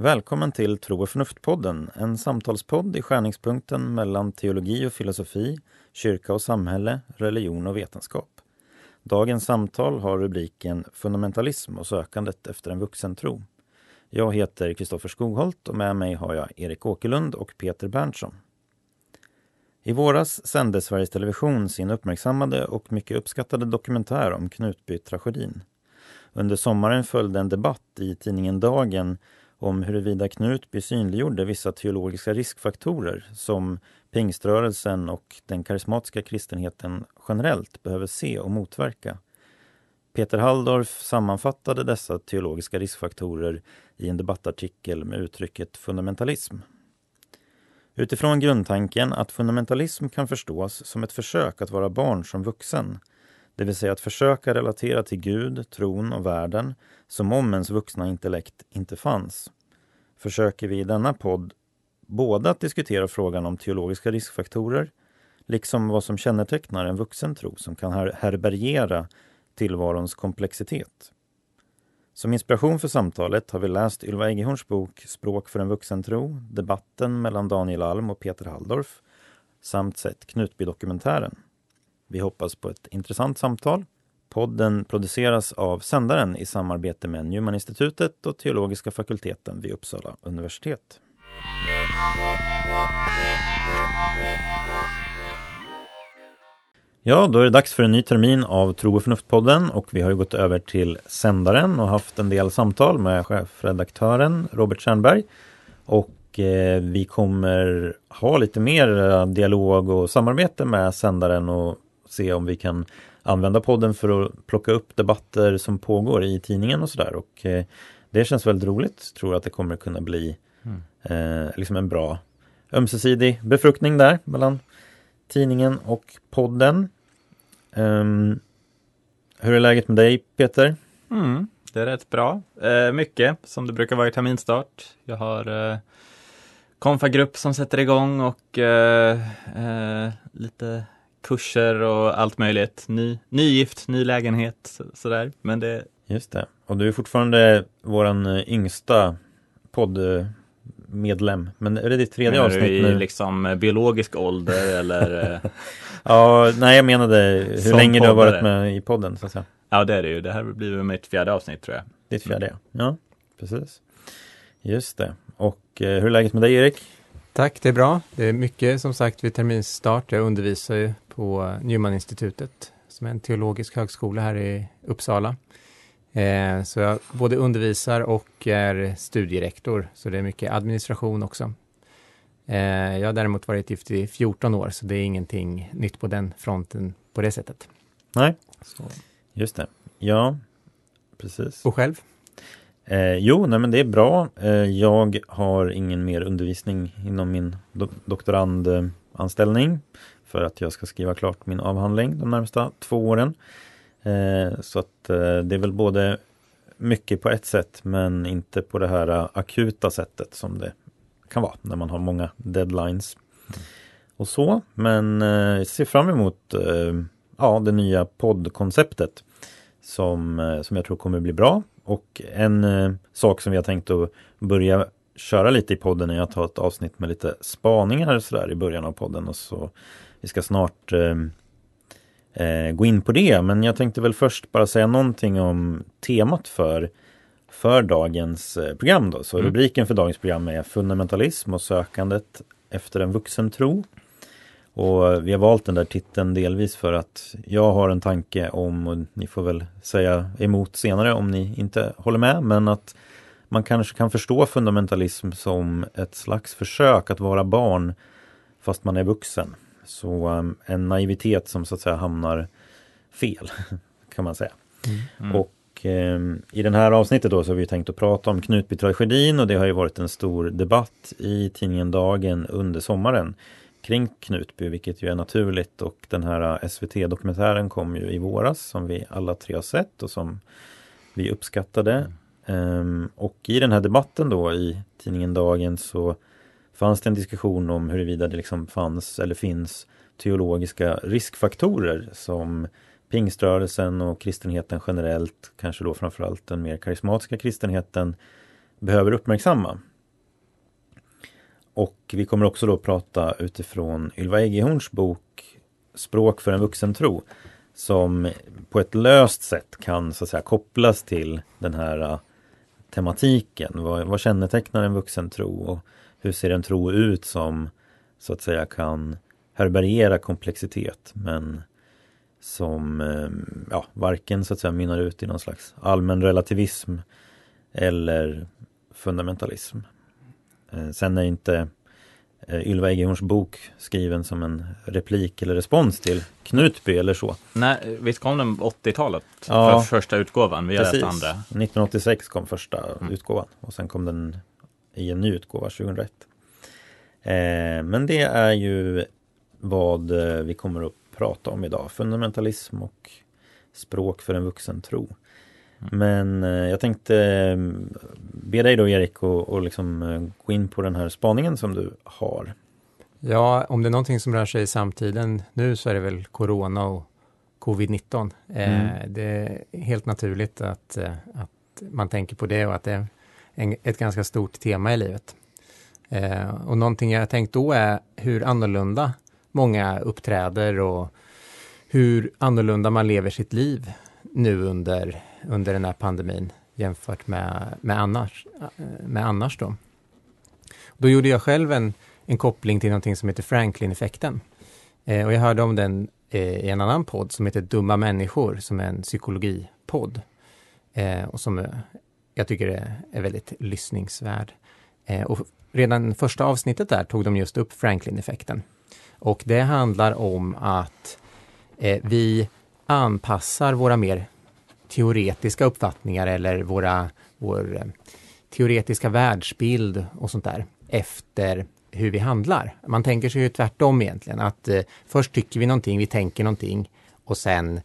Välkommen till Tro och förnuft-podden, en samtalspodd i skärningspunkten mellan teologi och filosofi, kyrka och samhälle, religion och vetenskap. Dagens samtal har rubriken Fundamentalism och sökandet efter en vuxentro. Jag heter Kristoffer Skogholt och med mig har jag Erik Åkerlund och Peter Berntsson. I våras sände Sveriges Television sin uppmärksammade och mycket uppskattade dokumentär om Knutby-tragedin. Under sommaren följde en debatt i tidningen Dagen om huruvida Knutby synliggjorde vissa teologiska riskfaktorer som pingströrelsen och den karismatiska kristenheten generellt behöver se och motverka. Peter Halldorf sammanfattade dessa teologiska riskfaktorer i en debattartikel med uttrycket fundamentalism. Utifrån grundtanken att fundamentalism kan förstås som ett försök att vara barn som vuxen, det vill säga att försöka relatera till Gud, tron och världen som om ens vuxna intellekt inte fanns, försöker vi i denna podd både att diskutera frågan om teologiska riskfaktorer, liksom vad som kännetecknar en vuxen tro som kan herbergera tillvarons komplexitet. Som inspiration för samtalet har vi läst Ylva Eggehorns bok Språk för en vuxen tro, debatten mellan Daniel Alm och Peter Halldorf samt sett Knutby-dokumentären. Vi hoppas på ett intressant samtal. Podden produceras av Sändaren i samarbete med Newman-institutet och Teologiska fakulteten vid Uppsala universitet. Ja, då är det dags för en ny termin av Tro och förnuft-podden och vi har ju gått över till sändaren och haft en del samtal med chefredaktören Robert Stjernberg. Och eh, vi kommer ha lite mer eh, dialog och samarbete med sändaren och se om vi kan använda podden för att plocka upp debatter som pågår i tidningen och sådär. Och eh, det känns väldigt roligt. Tror att det kommer kunna bli mm. eh, liksom en bra ömsesidig befruktning där mellan tidningen och podden. Um, hur är läget med dig Peter? Mm, det är rätt bra. Eh, mycket som det brukar vara i terminstart. Jag har eh, konfagrupp som sätter igång och eh, eh, lite kurser och allt möjligt. Ny, nygift, ny lägenhet sådär. Men det... Just det. Och du är fortfarande våran eh, yngsta poddmedlem. Men är det ditt tredje avsnitt nu? i liksom eh, biologisk ålder eller? Eh? ja, nej jag menade hur Som länge poddare. du har varit med i podden så att säga. Ja det är det ju. Det här blir mitt fjärde avsnitt tror jag. Ditt fjärde ja. Ja, precis. Just det. Och hur är läget med dig Erik? Tack, det är bra. Det är mycket som sagt vid terminsstart. Jag undervisar ju på Newman-institutet som är en teologisk högskola här i Uppsala. Eh, så jag både undervisar och är studierektor, så det är mycket administration också. Eh, jag har däremot varit gift i 14 år, så det är ingenting nytt på den fronten på det sättet. Nej, så. just det. Ja, precis. Och själv? Eh, jo, nej men det är bra. Eh, jag har ingen mer undervisning inom min do doktorandanställning för att jag ska skriva klart min avhandling de närmsta två åren. Eh, så att eh, det är väl både mycket på ett sätt men inte på det här akuta sättet som det kan vara när man har många deadlines. Mm. Och så, men eh, jag ser fram emot eh, ja, det nya poddkonceptet som, eh, som jag tror kommer bli bra. Och en sak som vi har tänkt att börja köra lite i podden är att ha ett avsnitt med lite spaningar sådär i början av podden och så vi ska snart eh, gå in på det. Men jag tänkte väl först bara säga någonting om temat för, för dagens eh, program. Då. Så mm. rubriken för dagens program är fundamentalism och sökandet efter en vuxen tro. Och vi har valt den där titeln delvis för att jag har en tanke om, och ni får väl säga emot senare om ni inte håller med, men att man kanske kan förstå fundamentalism som ett slags försök att vara barn fast man är vuxen. Så um, en naivitet som så att säga hamnar fel kan man säga. Mm. Mm. Och um, i den här avsnittet då så har vi tänkt att prata om Knutby-tragedin och det har ju varit en stor debatt i tidningen Dagen under sommaren kring Knutby, vilket ju är naturligt och den här SVT-dokumentären kom ju i våras som vi alla tre har sett och som vi uppskattade. Mm. Um, och i den här debatten då i tidningen Dagen så fanns det en diskussion om huruvida det liksom fanns eller finns teologiska riskfaktorer som pingströrelsen och kristenheten generellt, kanske då framförallt den mer karismatiska kristenheten, behöver uppmärksamma. Och vi kommer också då prata utifrån Ylva Eggehorns bok Språk för en vuxen tro som på ett löst sätt kan så att säga kopplas till den här äh, tematiken. Vad, vad kännetecknar en vuxentro och hur ser en tro ut som så att säga kan härbärgera komplexitet men som um, ja, varken så att säga mynnar ut i någon slags allmän relativism eller fundamentalism. Eh, sen är inte eh, Ylva Eggehorns bok skriven som en replik eller respons till Knutby eller så. Nej, visst kom den 80-talet? Ja. För första utgåvan, vi har läst andra. 1986 kom första Mm. utgåvan och sen kom den i en ny utgåva 2001. Eh, men det är ju vad eh, vi kommer att prata om idag. Fundamentalism och språk för en vuxen tro. Mm. Men eh, jag tänkte eh, be dig då Erik och, och liksom eh, gå in på den här spaningen som du har. Ja, om det är någonting som rör sig i samtiden nu så är det väl corona och covid-19. Eh, Mm. det är helt naturligt att, att man tänker på det och att det är en, ett ganska stort tema i livet. Eh, och någonting jag tänkt då är hur annorlunda många uppträder och hur annorlunda man lever sitt liv nu under, under den här pandemin jämfört med, med, annars, med annars då. Då gjorde jag själv en, en koppling till någonting som heter Franklin-effekten. Eh, och jag hörde om den eh, i en annan podd som heter Dumma människor, som är en psykologipodd. Eh, och som eh, jag tycker är, är väldigt lyssningsvärd. Eh, och redan första avsnittet där tog de just upp Franklin-effekten. Och det handlar om att eh, vi anpassar våra mer teoretiska uppfattningar eller våra, vår eh, teoretiska världsbild och sånt där efter hur vi handlar. Man tänker sig ju tvärtom egentligen, att eh, först tycker vi någonting, vi tänker någonting och sen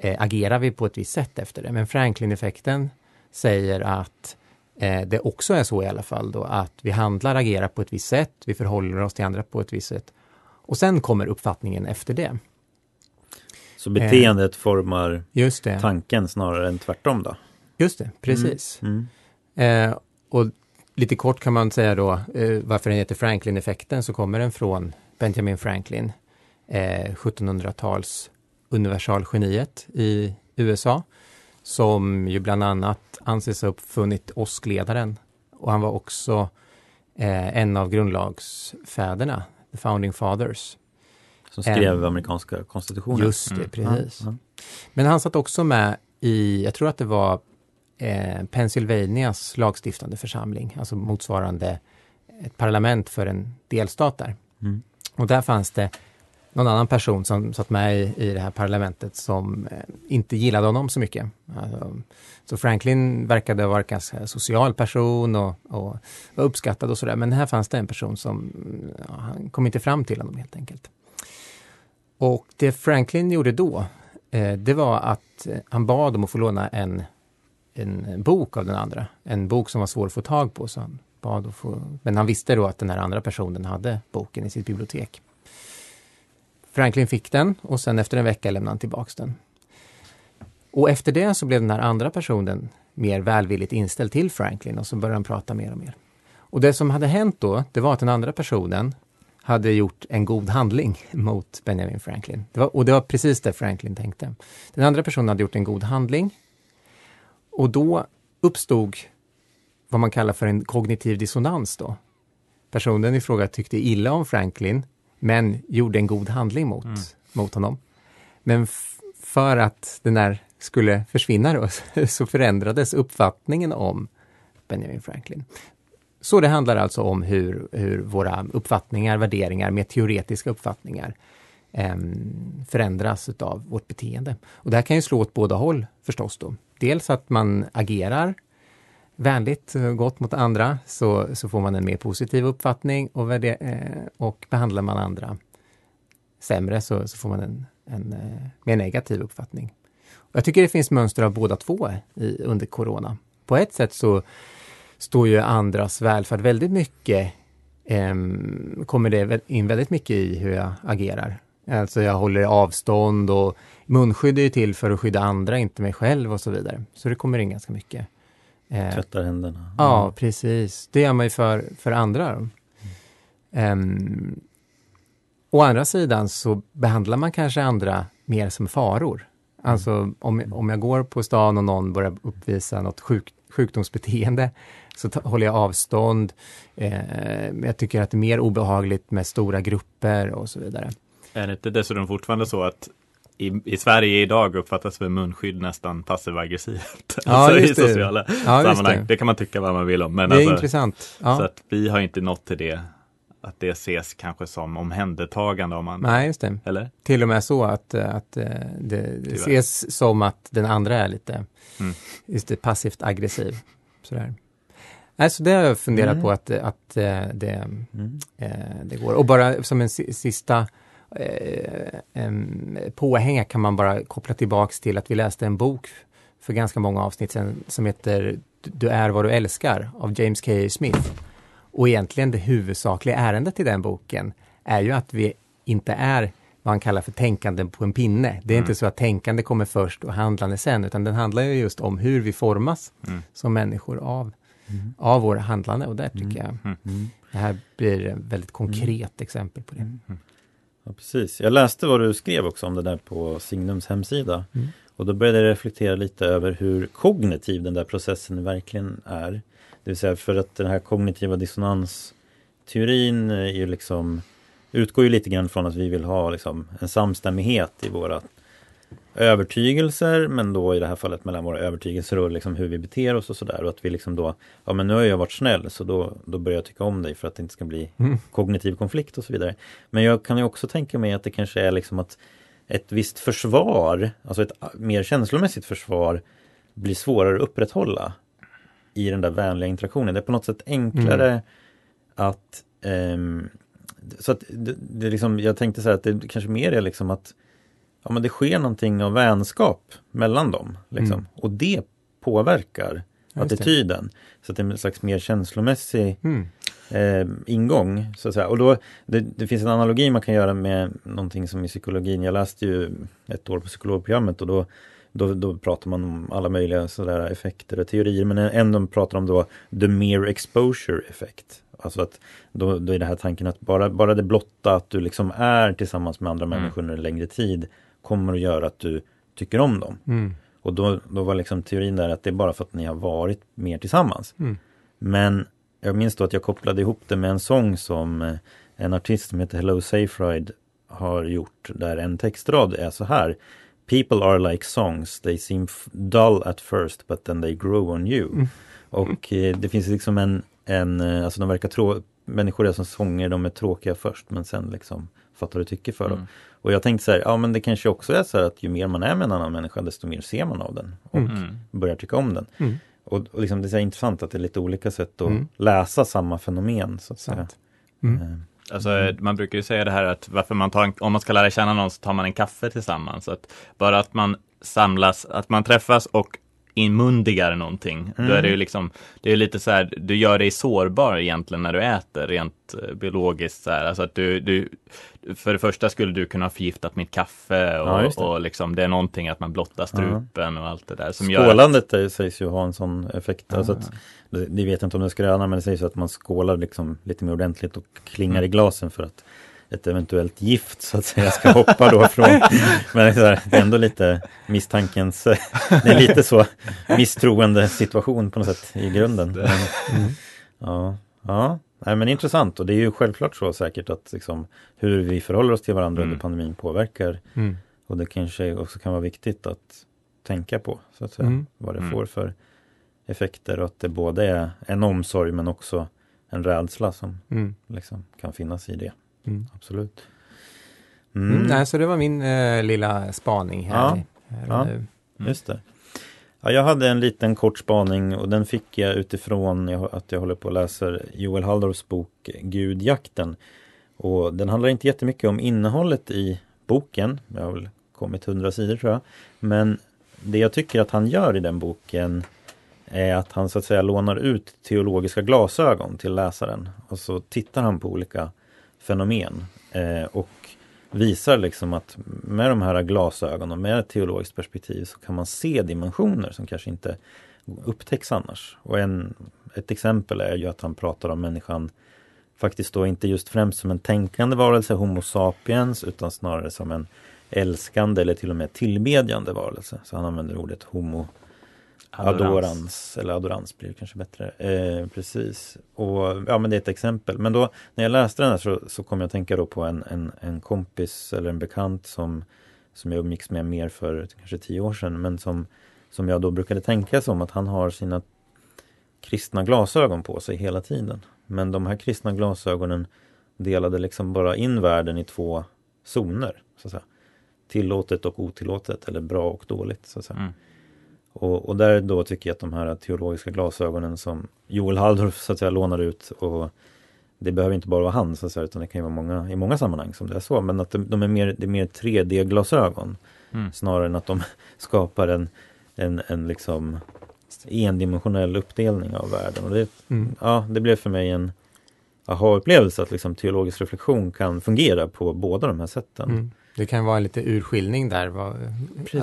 eh, agerar vi på ett visst sätt efter det. Men Franklin-effekten säger att eh, det också är så i alla fall då, att vi handlar, agerar på ett visst sätt, vi förhåller oss till andra på ett visst sätt. Och sen kommer uppfattningen efter det. Så beteendet formar Just det, tanken snarare än tvärtom då? just det, precis. Mm. Eh, och lite kort kan man säga då eh, varför den heter Franklin-effekten så kommer den från Benjamin Franklin, eh, 1700-tals universalgeniet i USA, som ju bland annat anses ha uppfunnit åskledaren. Och han var också eh, en av grundlagsfäderna, the founding fathers. Som skrev amerikanska konstitutionen? Just det, Mm. precis. Ja, Men han satt också med i, jag tror att det var eh, Pennsylvanias lagstiftande församling, alltså motsvarande ett parlament för en delstat där. Mm. Och där fanns det någon annan person som satt med i, i det här parlamentet som eh, inte gillade honom så mycket. Alltså, så Franklin verkade vara en ganska social person och, och var uppskattad och sådär. Men här fanns det en person som, ja, han kom inte fram till honom helt enkelt. Och det Franklin gjorde då, eh, det var att eh, han bad om att få låna en, en bok av den andra. En bok som var svår att få tag på. Så han bad att få, men han visste då att den här andra personen hade boken i sitt bibliotek. Franklin fick den och sen efter en vecka lämnade han tillbaks den. Och efter det så blev den här andra personen mer välvilligt inställd till Franklin och så började han prata mer och mer. Och det som hade hänt då, det var att den andra personen hade gjort en god handling mot Benjamin Franklin. Det var, och det var precis det Franklin tänkte. Den andra personen hade gjort en god handling och då uppstod vad man kallar för en kognitiv dissonans då. Personen i fråga tyckte illa om Franklin men gjorde en god handling mot, Mm. mot honom. Men för att den där skulle försvinna då, så förändrades uppfattningen om Benjamin Franklin. Så det handlar alltså om hur, hur våra uppfattningar, värderingar, mer teoretiska uppfattningar em, förändras utav vårt beteende. Och det här kan ju slå åt båda håll förstås då. Dels att man agerar vänligt och gott mot andra så, så får man en mer positiv uppfattning och, värde, eh, och behandlar man andra sämre så, så får man en, en eh, mer negativ uppfattning. Och jag tycker det finns mönster av båda två i, under corona. På ett sätt så står ju andras välfärd väldigt mycket, eh, kommer det in väldigt mycket i hur jag agerar. Alltså jag håller avstånd och munskydd är ju till för att skydda andra, inte mig själv och så vidare. Så det kommer in ganska mycket. Eh, Tvättar händerna. Mm. Ja, precis. Det gör man ju för, för andra. Mm. Um, å andra sidan så behandlar man kanske andra mer som faror. Alltså om, om jag går på stan och någon börjar uppvisa något sjuk, sjukdomsbeteende så håller jag avstånd. Eh, jag tycker att det är mer obehagligt med stora grupper och så vidare. Är det inte dessutom fortfarande så att i, i Sverige idag uppfattas väl munskydd nästan passiv aggressivt. Ja, alltså i sociala ja, sammanhang. Det. det. kan man tycka vad man vill om. Men det är alltså, intressant. Ja. Så att vi har inte nått till det att det ses kanske som omhändertagande om man... Nej, just det. Eller? Till och med så att, att eh, det, det ses som att den andra är lite mm. just det, passivt aggressiv. Sådär. Nej, så det har jag funderat mm. på att, att eh, det, mm. Eh, det går. Och bara som en sista eh, påhänga kan man bara koppla tillbaks till att vi läste en bok för ganska många avsnitt sedan som heter Du är vad du älskar av James K. Smith. Och egentligen det huvudsakliga ärendet i den boken är ju att vi inte är vad han kallar för tänkande på en pinne. Det är mm. inte så att tänkande kommer först och handlande sen, utan den handlar ju just om hur vi formas mm. som människor av, mm. av vår handlande. Och där tycker jag mm. Mm. det här blir ett väldigt konkret exempel på det. Ja, precis. Jag läste vad du skrev också om det där på Signums hemsida. Och då började jag reflektera lite över hur kognitiv den där processen verkligen är. Det vill säga för att den här kognitiva dissonansteorin är ju liksom utgår ju lite grann från att vi vill ha liksom en samstämmighet i våra övertygelser men då i det här fallet mellan våra övertygelser och liksom hur vi beter oss och sådär och att vi liksom då Ja men nu har jag varit snäll så då, då börjar jag tycka om dig för att det inte ska bli mm. kognitiv konflikt och så vidare. Men jag kan ju också tänka mig att det kanske är liksom att ett visst försvar, alltså ett mer känslomässigt försvar blir svårare att upprätthålla i den där vänliga interaktionen. Det är på något sätt enklare mm. att um, så att det, det liksom, jag tänkte så här att det kanske mer är liksom att ja, men det sker någonting av vänskap mellan dem. Liksom. Mm. Och det påverkar Just attityden. Så att det är en slags mer känslomässig mm. eh, ingång. Så att säga. Och då, det, det, finns en analogi man kan göra med någonting som i psykologin. Jag läste ju ett år på psykologprogrammet och då då, då pratar man om alla möjliga sådär effekter och teorier. Men en de pratar om då the mere exposure effect. Alltså att då, då är det här tanken att bara, bara det blotta att du liksom är tillsammans med andra mm. människor under en längre tid kommer att göra att du tycker om dem. Mm. Och då, då var liksom teorin där att det är bara för att ni har varit mer tillsammans. Mm. Men jag minns då att jag kopplade ihop det med en sång som eh, en artist som heter Hello Ride har gjort där en textrad är så här People are like songs, they seem dull at first but then they grow on you. Mm. Och eh, det finns liksom en, en eh, alltså de verkar trå människor är som sånger, de är tråkiga först men sen liksom fattar du tycker för dem. Mm. Och jag tänkte så här, ja men det kanske också är så här att ju mer man är med en annan människa desto mer ser man av den och mm. börjar tycka om den. Mm. Och, och liksom det är intressant att det är lite olika sätt att mm. läsa samma fenomen. Så att säga. Mm. Eh, Alltså, mm. Man brukar ju säga det här att varför man tar en, om man ska lära känna någon så tar man en kaffe tillsammans. Att bara att man samlas, att man träffas och inmundigar någonting. Mm. Då är det ju mm. liksom, det är lite så här, du gör dig sårbar egentligen när du äter rent eh, biologiskt. Så här. Alltså att du, du, för det första skulle du kunna ha förgiftat mitt kaffe och, ja, det. och liksom, det är någonting att man blottar strupen ja. och allt det där. Som Skålandet gör att... sägs ju ha en sån effekt. Ja. Alltså att, ni vet inte om det skröna men det sägs att man skålar liksom lite mer ordentligt och klingar mm. i glasen för att ett eventuellt gift så att säga ska hoppa då från. Men det är ändå lite misstankens, det är lite så misstroende situation på något sätt i grunden. Men, mm. Ja, ja. Nej, men intressant och det är ju självklart så säkert att liksom, hur vi förhåller oss till varandra mm. under pandemin påverkar. Mm. Och det kanske också kan vara viktigt att tänka på så att säga, mm. vad det mm. får för effekter och att det både är en omsorg men också en rädsla som mm. liksom, kan finnas i det. Mm. Absolut. Mm. Mm, nej, så det var min eh, lilla spaning här. Ja, här ja mm. just det. Ja, jag hade en liten kort spaning och den fick jag utifrån att jag håller på att läsa Joel Halldorfs bok Gudjakten. Och den handlar inte jättemycket om innehållet i boken. Jag har väl kommit hundra sidor tror jag. Men det jag tycker att han gör i den boken är att han så att säga lånar ut teologiska glasögon till läsaren. Och så tittar han på olika fenomen. Eh, och visar liksom att med de här glasögonen, med ett teologiskt perspektiv så kan man se dimensioner som kanske inte upptäcks annars. Och en, ett exempel är ju att han pratar om människan faktiskt då inte just främst som en tänkande varelse, Homo sapiens, utan snarare som en älskande eller till och med tillbedjande varelse. Så han använder ordet homo adorans, adorans eller adorans blir kanske bättre. Eh, precis. Och ja men det är ett exempel. Men då när jag läste den här så, så kom jag att tänka då på en, en, en kompis eller en bekant som, som jag umgicks med mer för kanske tio år sedan men som, som jag då brukade tänka som att han har sina kristna glasögon på sig hela tiden. Men de här kristna glasögonen delade liksom bara in världen i två zoner. Så att säga. Tillåtet och otillåtet eller bra och dåligt. Så att säga. Mm. Och, och, där då tycker jag att de här teologiska glasögonen som Joel Halldorf så att säga lånar ut och det behöver inte bara vara han så att säga, utan det kan ju vara många i många sammanhang som det är så. Men att de, de är mer, det är mer 3D-glasögon mm. snarare än att de skapar en, en, en liksom endimensionell uppdelning av världen. Och det, mm. ja, det blev för mig en aha-upplevelse att liksom teologisk reflektion kan fungera på båda de här sätten. Mm. Det kan vara en lite urskiljning där, vad,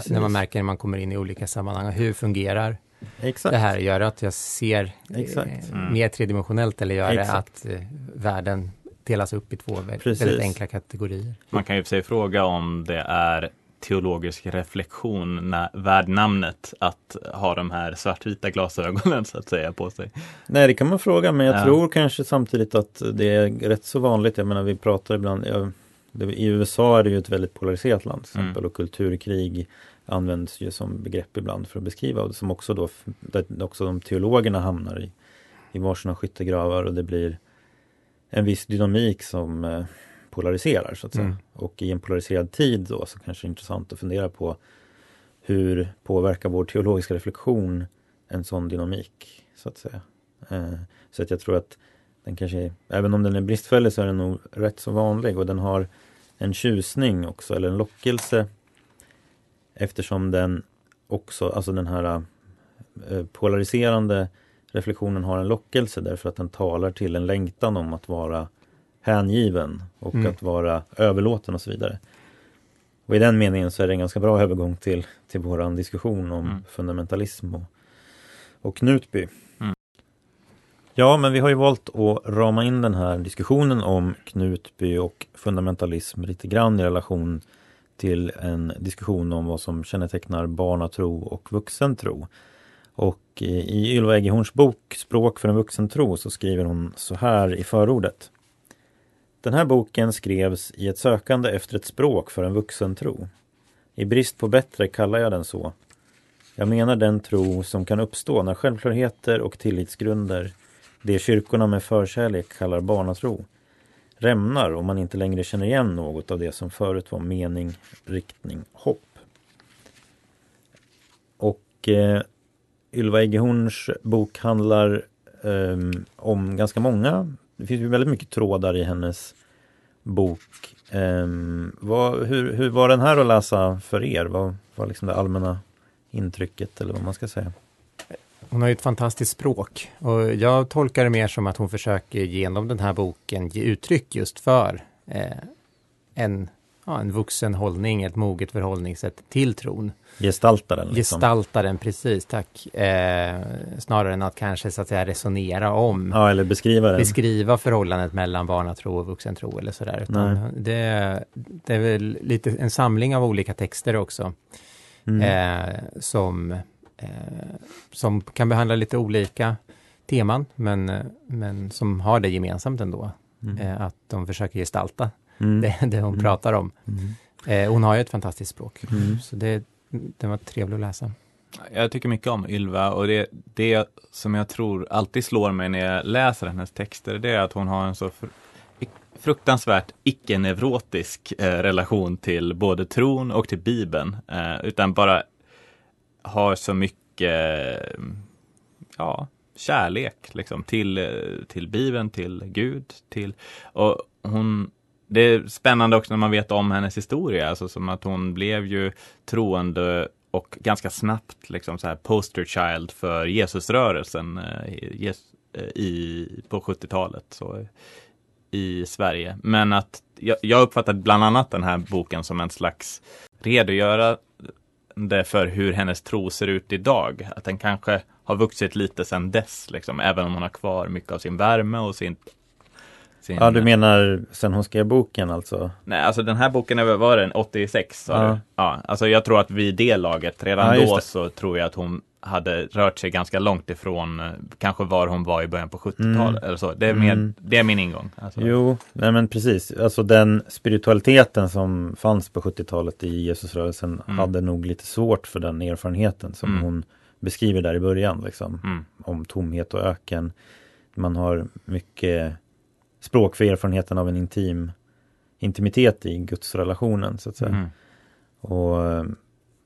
när man märker när man kommer in i olika sammanhang. Hur fungerar Exakt. det här? Gör det att jag ser eh, mm. mer tredimensionellt eller gör Exakt. det att eh, världen delas upp i två Precis. väldigt enkla kategorier? Man kan ju sig fråga om det är teologisk reflektion när, värd namnet att ha de här svartvita glasögonen så att säga på sig? Nej, det kan man fråga, men jag ja. tror kanske samtidigt att det är rätt så vanligt. Jag menar, vi pratar ibland, jag, i USA är det ju ett väldigt polariserat land till mm. exempel mm. och kulturkrig används ju som begrepp ibland för att beskriva och som också då, där också de teologerna hamnar i, i varsina skyttegravar och det blir en viss dynamik som eh, polariserar så att säga. Mm. Och i en polariserad tid då så kanske det är intressant att fundera på hur påverkar vår teologiska reflektion en sån dynamik så att säga. Eh, så att jag tror att den kanske, även om den är bristfällig så är den nog rätt så vanlig och den har en tjusning också eller en lockelse eftersom den också, alltså den här eh, polariserande reflektionen har en lockelse därför att den talar till en längtan om att vara hängiven och mm. att vara överlåten och så vidare. Och i den meningen så är det en ganska bra övergång till, till våran diskussion om mm. fundamentalism och, och Knutby. Ja, men vi har ju valt att rama in den här diskussionen om Knutby och fundamentalism lite grann i relation till en diskussion om vad som kännetecknar barnatro och vuxentro. Och i Ylva Eggehorns bok Språk för en vuxentro så skriver hon så här i förordet. Den här boken skrevs i ett sökande efter ett språk för en vuxentro. I brist på bättre kallar jag den så. Jag menar den tro som kan uppstå när självklarheter och tillitsgrunder, det kyrkorna med förkärlek kallar barnatro, rämnar om man inte längre känner igen något av det som förut var mening, riktning, hopp. Och eh, Ylva Eggehorns bok handlar eh, om ganska många det finns ju väldigt mycket trådar i hennes bok. Eh, vad, hur, hur var den här att läsa för er? Vad var liksom det allmänna intrycket eller vad man ska säga? Hon har ju ett fantastiskt språk och jag tolkar det mer som att hon försöker genom den här boken ge uttryck just för eh, en, ja, en vuxen hållning, ett moget förhållningssätt till tron. Gestalta den. Liksom. Gestalta den, precis, tack. Eh, snarare än att kanske så att säga resonera om. Ja, eller beskriva den. Beskriva förhållandet mellan barnatro och vuxentro eller sådär. Utan det, det är väl lite en samling av olika texter också. Mm. Eh, som, som kan behandla lite olika teman, men, men som har det gemensamt ändå. Mm. Eh, att de försöker gestalta mm. det, det hon mm. pratar om. Mm. Eh, hon har ju ett fantastiskt språk. Mm. Så det, den var trevlig att läsa. Jag tycker mycket om Ylva och det, det som jag tror alltid slår mig när jag läser hennes texter, det är att hon har en så fruktansvärt icke-neurotisk eh, relation till både tron och till Bibeln, eh, utan bara har så mycket ja, kärlek liksom, till, till Bibeln, till Gud, till och hon det är spännande också när man vet om hennes historia, alltså som att hon blev ju troende och ganska snabbt liksom så här poster child för Jesusrörelsen eh, eh, i, på 70-talet. Så i Sverige. Men att jag, jag uppfattar bland annat den här boken som en slags redogöra redogörande för hur hennes tro ser ut idag. Att den kanske har vuxit lite sedan dess, liksom, även om hon har kvar mycket av sin värme och sin sin... Ja, du menar sen hon skrev boken alltså? Nej, alltså den här boken är, var den 86? Ja. ja, alltså jag tror att vid det laget, redan ja, då så tror jag att hon hade rört sig ganska långt ifrån eh, kanske var hon var i början på 70-talet mm. eller så. Det är, mer, mm. det är min ingång. Alltså. Jo, nej men precis. Alltså den spiritualiteten som fanns på 70-talet i Jesusrörelsen mm. hade nog lite svårt för den erfarenheten som mm. hon beskriver där i början. Liksom, mm. Om tomhet och öken. Man har mycket språk för erfarenheten av en intim intimitet i gudsrelationen så att säga. Mm. Och eh,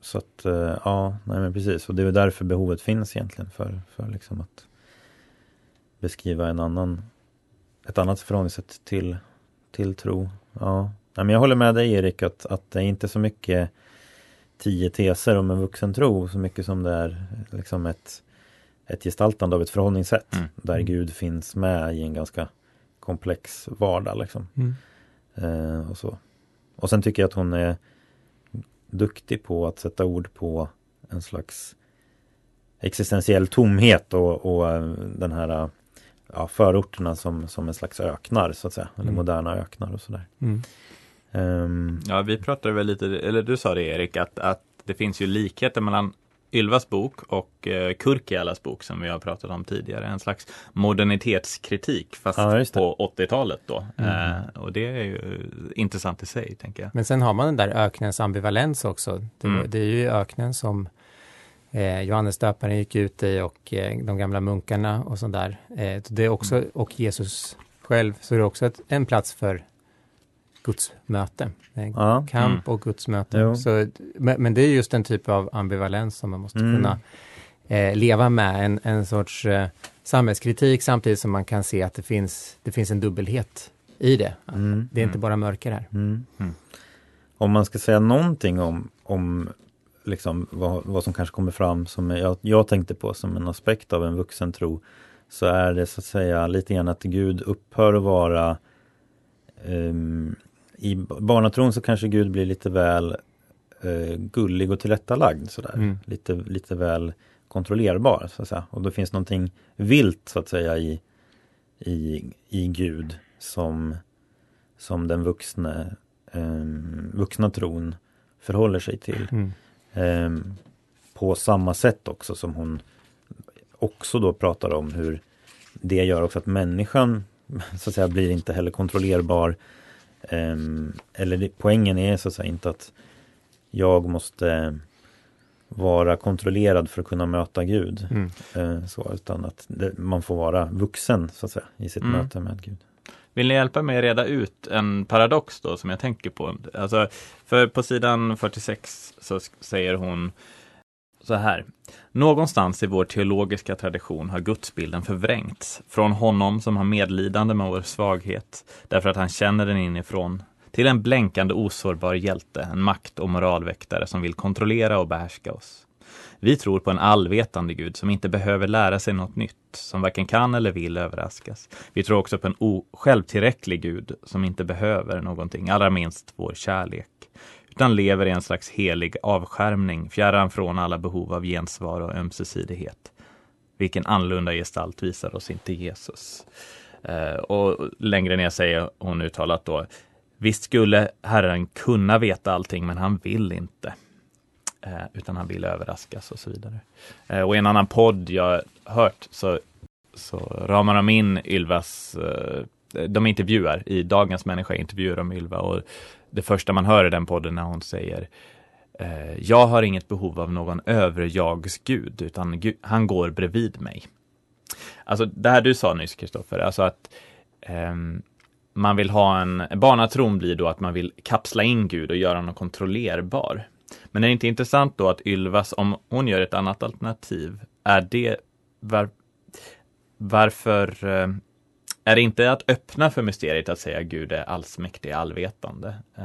så att eh, ja, nej men precis och det är därför behovet finns egentligen för, för liksom att beskriva en annan ett annat förhållningssätt till, till tro. Ja, nej, men jag håller med dig Erik att, att det är inte så mycket tio teser om en vuxen tro så mycket som det är liksom ett, ett gestaltande av ett förhållningssätt mm. där Gud finns med i en ganska komplex vardag liksom. Mm. Eh, och så. Och sen tycker jag att hon är duktig på att sätta ord på en slags existentiell tomhet och, och eh, den här ja, förorterna som, som en slags öknar så att säga, eller mm. moderna öknar och sådär. Mm. Um, ja, vi pratade väl lite, eller du sa det Erik, att, att det finns ju likheter mellan Ylvas bok och eh, Kurkialas bok som vi har pratat om tidigare. En slags modernitetskritik fast ja, på 80-talet då. Mm. Eh, och det är ju intressant i sig, tänker jag. Men sen har man den där öknens ambivalens också. Det, mm. det är ju öknen som eh, Johannes döparen gick ut i och eh, de gamla munkarna och sådär. Eh, det är också, mm. och Jesus själv, så är det också ett, en plats för gudsmöte. Ja. Kamp mm. och gudsmöte. Så, men, men, det är just en typ av ambivalens som man måste mm. kunna eh, leva med. En, en sorts eh, samhällskritik samtidigt som man kan se att det finns, det finns en dubbelhet i det. Mm. Det är inte mm. bara mörker här. Mm. Mm. Om man ska säga någonting om, om liksom vad, vad som kanske kommer fram som jag, jag tänkte på som en aspekt av en vuxen tro så är det så att säga lite grann att Gud upphör att vara um, i barnatron så kanske Gud blir lite väl eh, gullig och tillrättalagd sådär. Mm. Lite, lite väl kontrollerbar så att säga. Och då finns någonting vilt så att säga i, i, i Gud som, som den vuxne, eh, vuxna tron förhåller sig till. Mm. Eh, på samma sätt också som hon också då pratar om hur det gör också att människan så att säga blir inte heller kontrollerbar eller det, poängen är så att säga inte att jag måste vara kontrollerad för att kunna möta Gud. Mm. Uh, så, utan att det, man får vara vuxen så att säga i sitt mm. möte med Gud. Vill ni hjälpa mig att reda ut en paradox då som jag tänker på? Alltså, för på sidan 46 så säger hon så här. Någonstans i vår teologiska tradition har gudsbilden förvrängts. Från honom som har medlidande med vår svaghet, därför att han känner den inifrån, till en blänkande osårbar hjälte, en makt och moralväktare som vill kontrollera och behärska oss. Vi tror på en allvetande Gud som inte behöver lära sig något nytt, som varken kan eller vill överraskas. Vi tror också på en självtillräcklig Gud som inte behöver någonting, allra minst vår kärlek utan lever i en slags helig avskärmning, fjärran från alla behov av gensvar och ömsesidighet. Vilken annorlunda gestalt visar oss inte Jesus? Eh, och längre ner säger hon uttalat då, visst skulle Herren kunna veta allting, men han vill inte. Eh, utan han vill överraskas och så vidare. Eh, och i en annan podd jag hört så, så ramar de in Ylvas eh, de intervjuar, i Dagens Människa intervjuar de Ylva och det första man hör i den podden när hon säger eh, Jag har inget behov av någon överjagsgud, utan han går bredvid mig. Alltså det här du sa nyss, Kristoffer, alltså att eh, man vill ha en, barnatron blir då att man vill kapsla in Gud och göra honom kontrollerbar. Men är det inte intressant då att Ylvas, om hon gör ett annat alternativ, är det var, varför eh, är det inte att öppna för mysteriet att säga Gud är allsmäktig, allvetande? Eh,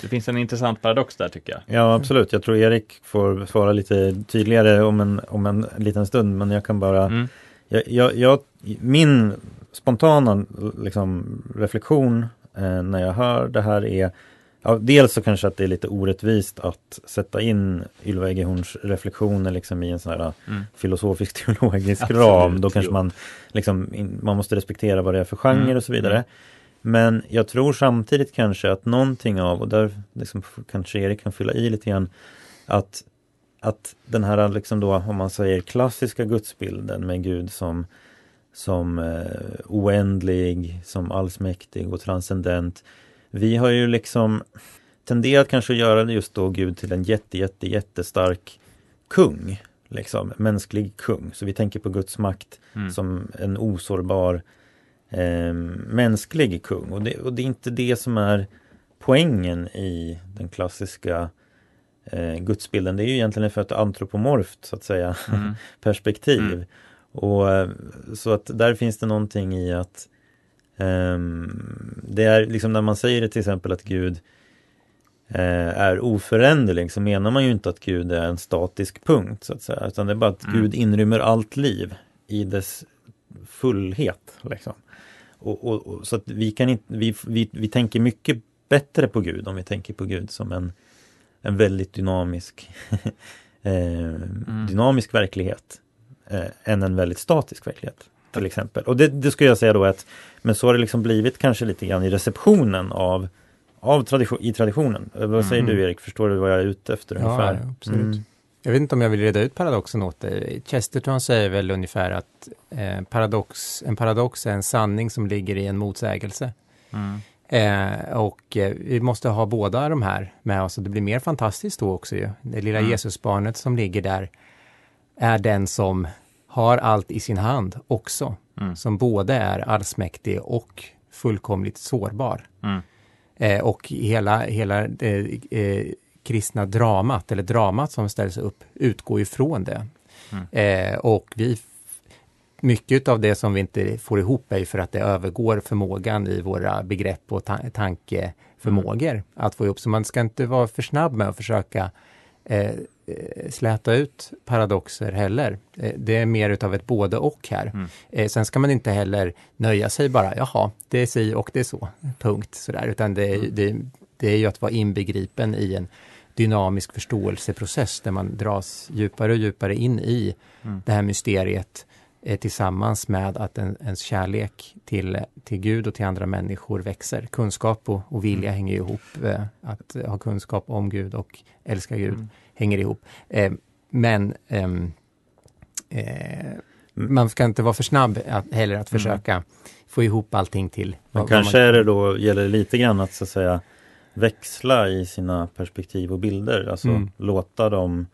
det finns en intressant paradox där tycker jag. Ja absolut, jag tror Erik får svara lite tydligare om en, om en liten stund men jag kan bara mm. jag, jag, jag, Min spontana liksom, reflektion eh, när jag hör det här är Ja, dels så kanske att det är lite orättvist att sätta in Ylva Eggehorns reflektioner liksom i en sån här mm. filosofisk teologisk Absolut, ram. Då kanske man, liksom, man måste respektera vad det är för genre mm. och så vidare. Mm. Men jag tror samtidigt kanske att någonting av, och där liksom kanske Erik kan fylla i lite grann, att, att den här liksom då, om man säger klassiska gudsbilden med Gud som, som eh, oändlig, som allsmäktig och transcendent vi har ju liksom tenderat kanske att göra just då Gud till en jätte, jätte, jättestark kung. Liksom, mänsklig kung. Så vi tänker på Guds makt mm. som en osårbar eh, mänsklig kung. Och det, och det, är inte det som är poängen i den klassiska eh, gudsbilden. Det är ju egentligen för ett antropomorft så att säga mm. perspektiv. Mm. Och eh, Så att där finns det någonting i att Um, det är liksom när man säger det till exempel att Gud uh, är oföränderlig så menar man ju inte att Gud är en statisk punkt så att säga utan det är bara att mm. Gud inrymmer allt liv i dess fullhet. Liksom. Och, och, och, så att vi, kan inte, vi, vi, vi tänker mycket bättre på Gud om vi tänker på Gud som en, en väldigt dynamisk eh, mm. dynamisk verklighet eh, än en väldigt statisk verklighet till exempel. Och det, det skulle jag säga då att men så har det liksom blivit kanske lite grann i receptionen av, av tradition, i traditionen. Vad säger mm. du Erik, förstår du vad jag är ute efter ungefär? Ja, absolut. Mm. Jag vet inte om jag vill reda ut paradoxen åt dig. Chesterton säger väl ungefär att eh, paradox, en paradox är en sanning som ligger i en motsägelse. Mm. Eh, och eh, vi måste ha båda de här med oss och det blir mer fantastiskt då också ju. Det lilla mm. Jesusbarnet som ligger där är den som har allt i sin hand också. Mm. Som både är allsmäktig och fullkomligt sårbar. Mm. Eh, och hela, hela det eh, kristna dramat, eller dramat som ställs upp, utgår ifrån det. Mm. Eh, och vi mycket av det som vi inte får ihop är för att det övergår förmågan i våra begrepp och ta tankeförmågor mm. att få ihop. Så man ska inte vara för snabb med att försöka eh, Eh, släta ut paradoxer heller. Eh, det är mer utav ett både och här. Mm. Eh, sen ska man inte heller nöja sig bara, jaha, det är si och det är så, punkt. Sådär. Utan det, mm. det, det är ju att vara inbegripen i en dynamisk förståelseprocess där man dras djupare och djupare in i mm. det här mysteriet eh, tillsammans med att en, ens kärlek till, till Gud och till andra människor växer. Kunskap och, och vilja mm. hänger ihop. Eh, att ha kunskap om Gud och älska Gud mm hänger ihop. Eh, men ehm, eh, man ska inte vara för snabb att, heller att mm. försöka mm. få ihop allting till. Men kanske man... är det då, gäller lite grann att så att säga växla i sina perspektiv och bilder, alltså mm. låta dem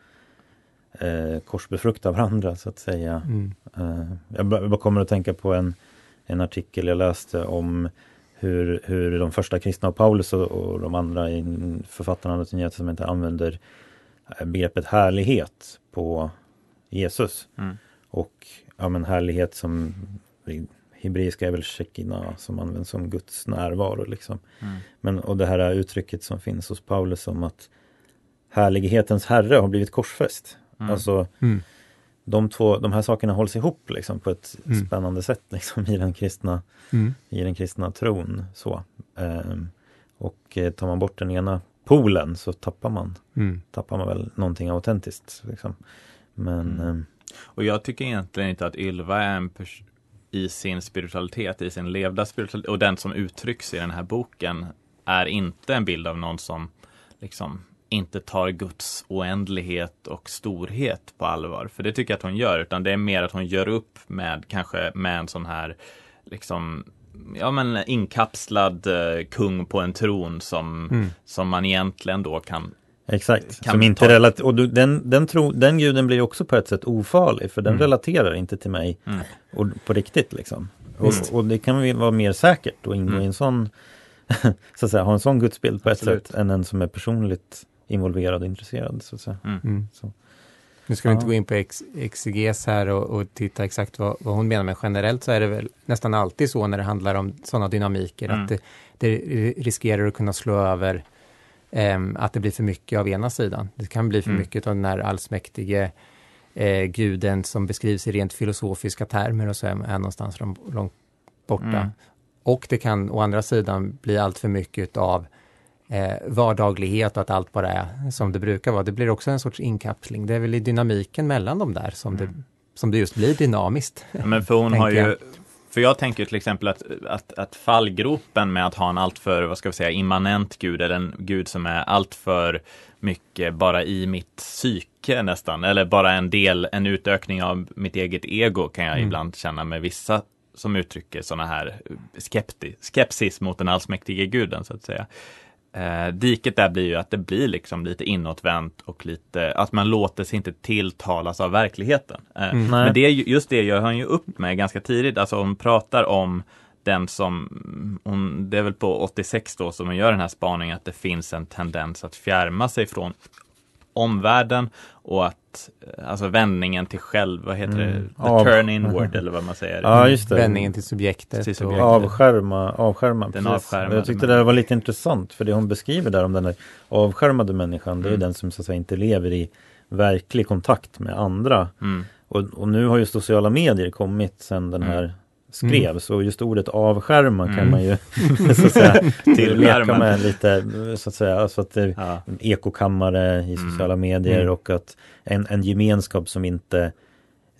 eh, korsbefrukta varandra så att säga. Mm. Eh, jag kommer att tänka på en, en artikel jag läste om hur, hur de första kristna och Paulus och, och de andra författarna av Nya Testamentet använder begreppet härlighet på Jesus. Mm. Och ja, men härlighet som hebreiska är väl shekina som används som Guds närvaro. Liksom. Mm. Men, och det här uttrycket som finns hos Paulus om att härlighetens herre har blivit korsfäst. Mm. Alltså mm. de, två, de här sakerna hålls ihop liksom, på ett mm. spännande sätt liksom, i, den kristna, mm. i den kristna tron. Så. Ehm, och eh, tar man bort den ena poolen så tappar man, mm. tappar man väl någonting autentiskt. Liksom. Men, mm. eh, och jag tycker egentligen inte att Ylva är en i sin spiritualitet, i sin levda spiritualitet och den som uttrycks i den här boken är inte en bild av någon som liksom inte tar Guds oändlighet och storhet på allvar. För det tycker jag att hon gör, utan det är mer att hon gör upp med kanske med en sån här liksom ja, men inkapslad eh, kung på en tron som, mm. som man egentligen då kan Exakt, kan som inte relat och du, den, den, tro, den guden blir också på ett sätt ofarlig för den mm. relaterar inte till mig mm. och, på riktigt liksom. Och, och, det kan väl vara mer säkert att ingå mm. i en sån, så att säga, ha en sån gudsbild på Absolut. ett sätt än en som är personligt involverad och intresserad. Så att säga. Mm. Mm. Så. Nu ska vi inte gå in på ex, exeges här och, och titta exakt vad, vad, hon menar, men generellt så är det väl nästan alltid så när det handlar om sådana dynamiker, mm. att det, det, riskerar att kunna slå över eh, att det blir för mycket av ena sidan. Det kan bli för mm. mycket av den här allsmäktige eh, guden som beskrivs i rent filosofiska termer och så är, är någonstans långt borta. Mm. Och det kan å andra sidan bli allt för mycket av eh, vardaglighet och att allt bara är som det brukar vara. Det blir också en sorts inkapsling. Det är väl i dynamiken mellan de där som, det, som det just blir dynamiskt. Men för hon har ju, jag. för jag tänker till exempel att, att, att fallgropen med att ha en alltför, vad ska vi säga, immanent gud eller en gud som är alltför mycket bara i mitt psyke nästan, eller bara en del, en utökning av mitt eget ego kan jag Mm. ibland känna med vissa som uttrycker sådana här skepti, skepsis mot den allsmäktige guden så att säga. Eh, diket där blir ju att det blir liksom lite inåtvänt och lite, att man låter sig inte tilltalas av verkligheten. Eh, Mm. Men det just det gör han ju upp med ganska tidigt, alltså hon pratar om den som, hon, det är väl på 86 då som hon gör den här spaningen att det finns en tendens att fjärma sig från omvärlden och att, eh, alltså vändningen till själv, vad heter Mm. det, the Av- turn inward eller vad man säger. Ja, just det. Vändningen till subjektet. Till och- subjektet. Avskärma, avskärma. Den avskärmade Jag tyckte det var lite intressant för det hon beskriver där om den där avskärmade människan, det är Mm. den som så att säga inte lever i verklig kontakt med andra. Mm. Och, och nu har ju sociala medier kommit sedan den Mm. här skrevs och just ordet avskärma kan Mm. man ju så att säga Till leka med lite så att säga. Alltså att det, Ja. en ekokammare i Mm. sociala medier Mm. och att en, en gemenskap som inte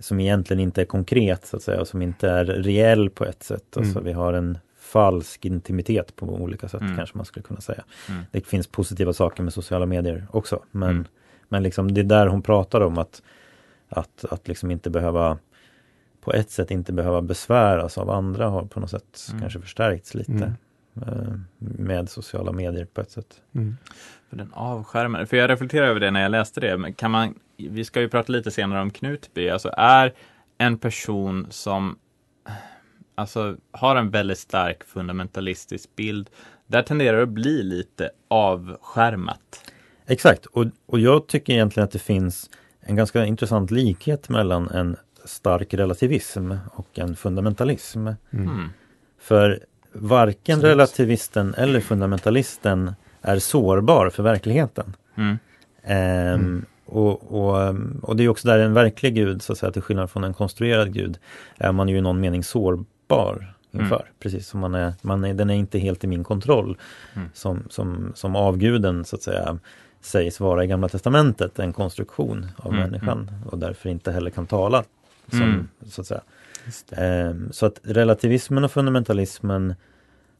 som egentligen inte är konkret så att säga och som inte är reell på ett sätt. Alltså Mm. vi har en falsk intimitet på olika sätt Mm. kanske man skulle kunna säga. Mm. Det finns positiva saker med sociala medier också men, Mm. men liksom det är där hon pratar om att, att, att liksom inte behöva på ett sätt inte behöva besväras av andra har på något sätt Mm. kanske förstärkts lite Mm. eh, med sociala medier på ett sätt. Mm. För den avskärmade, för jag reflekterar över det när jag läste det, men kan man, vi ska ju prata lite senare om Knutby, alltså är en person som alltså, har en väldigt stark fundamentalistisk bild, där tenderar det att bli lite avskärmat. Exakt, och, och jag tycker egentligen att det finns en ganska intressant likhet mellan en stark relativism och en fundamentalism. Mm. Mm. För varken Absolut. relativisten eller fundamentalisten är sårbar för verkligheten. Mm. Ehm, Mm. och, och, och det är också där en verklig gud, så att säga, till skillnad från en konstruerad gud, är man ju i någon mening sårbar inför. Mm. Precis som man är, man är, den är inte helt i min kontroll. Mm. Som, som, som avguden så att säga sägs vara i Gamla Testamentet, en konstruktion av Mm, människan och därför inte heller kan tala. Som, Mm. så, att säga. Ehm, så att relativismen och fundamentalismen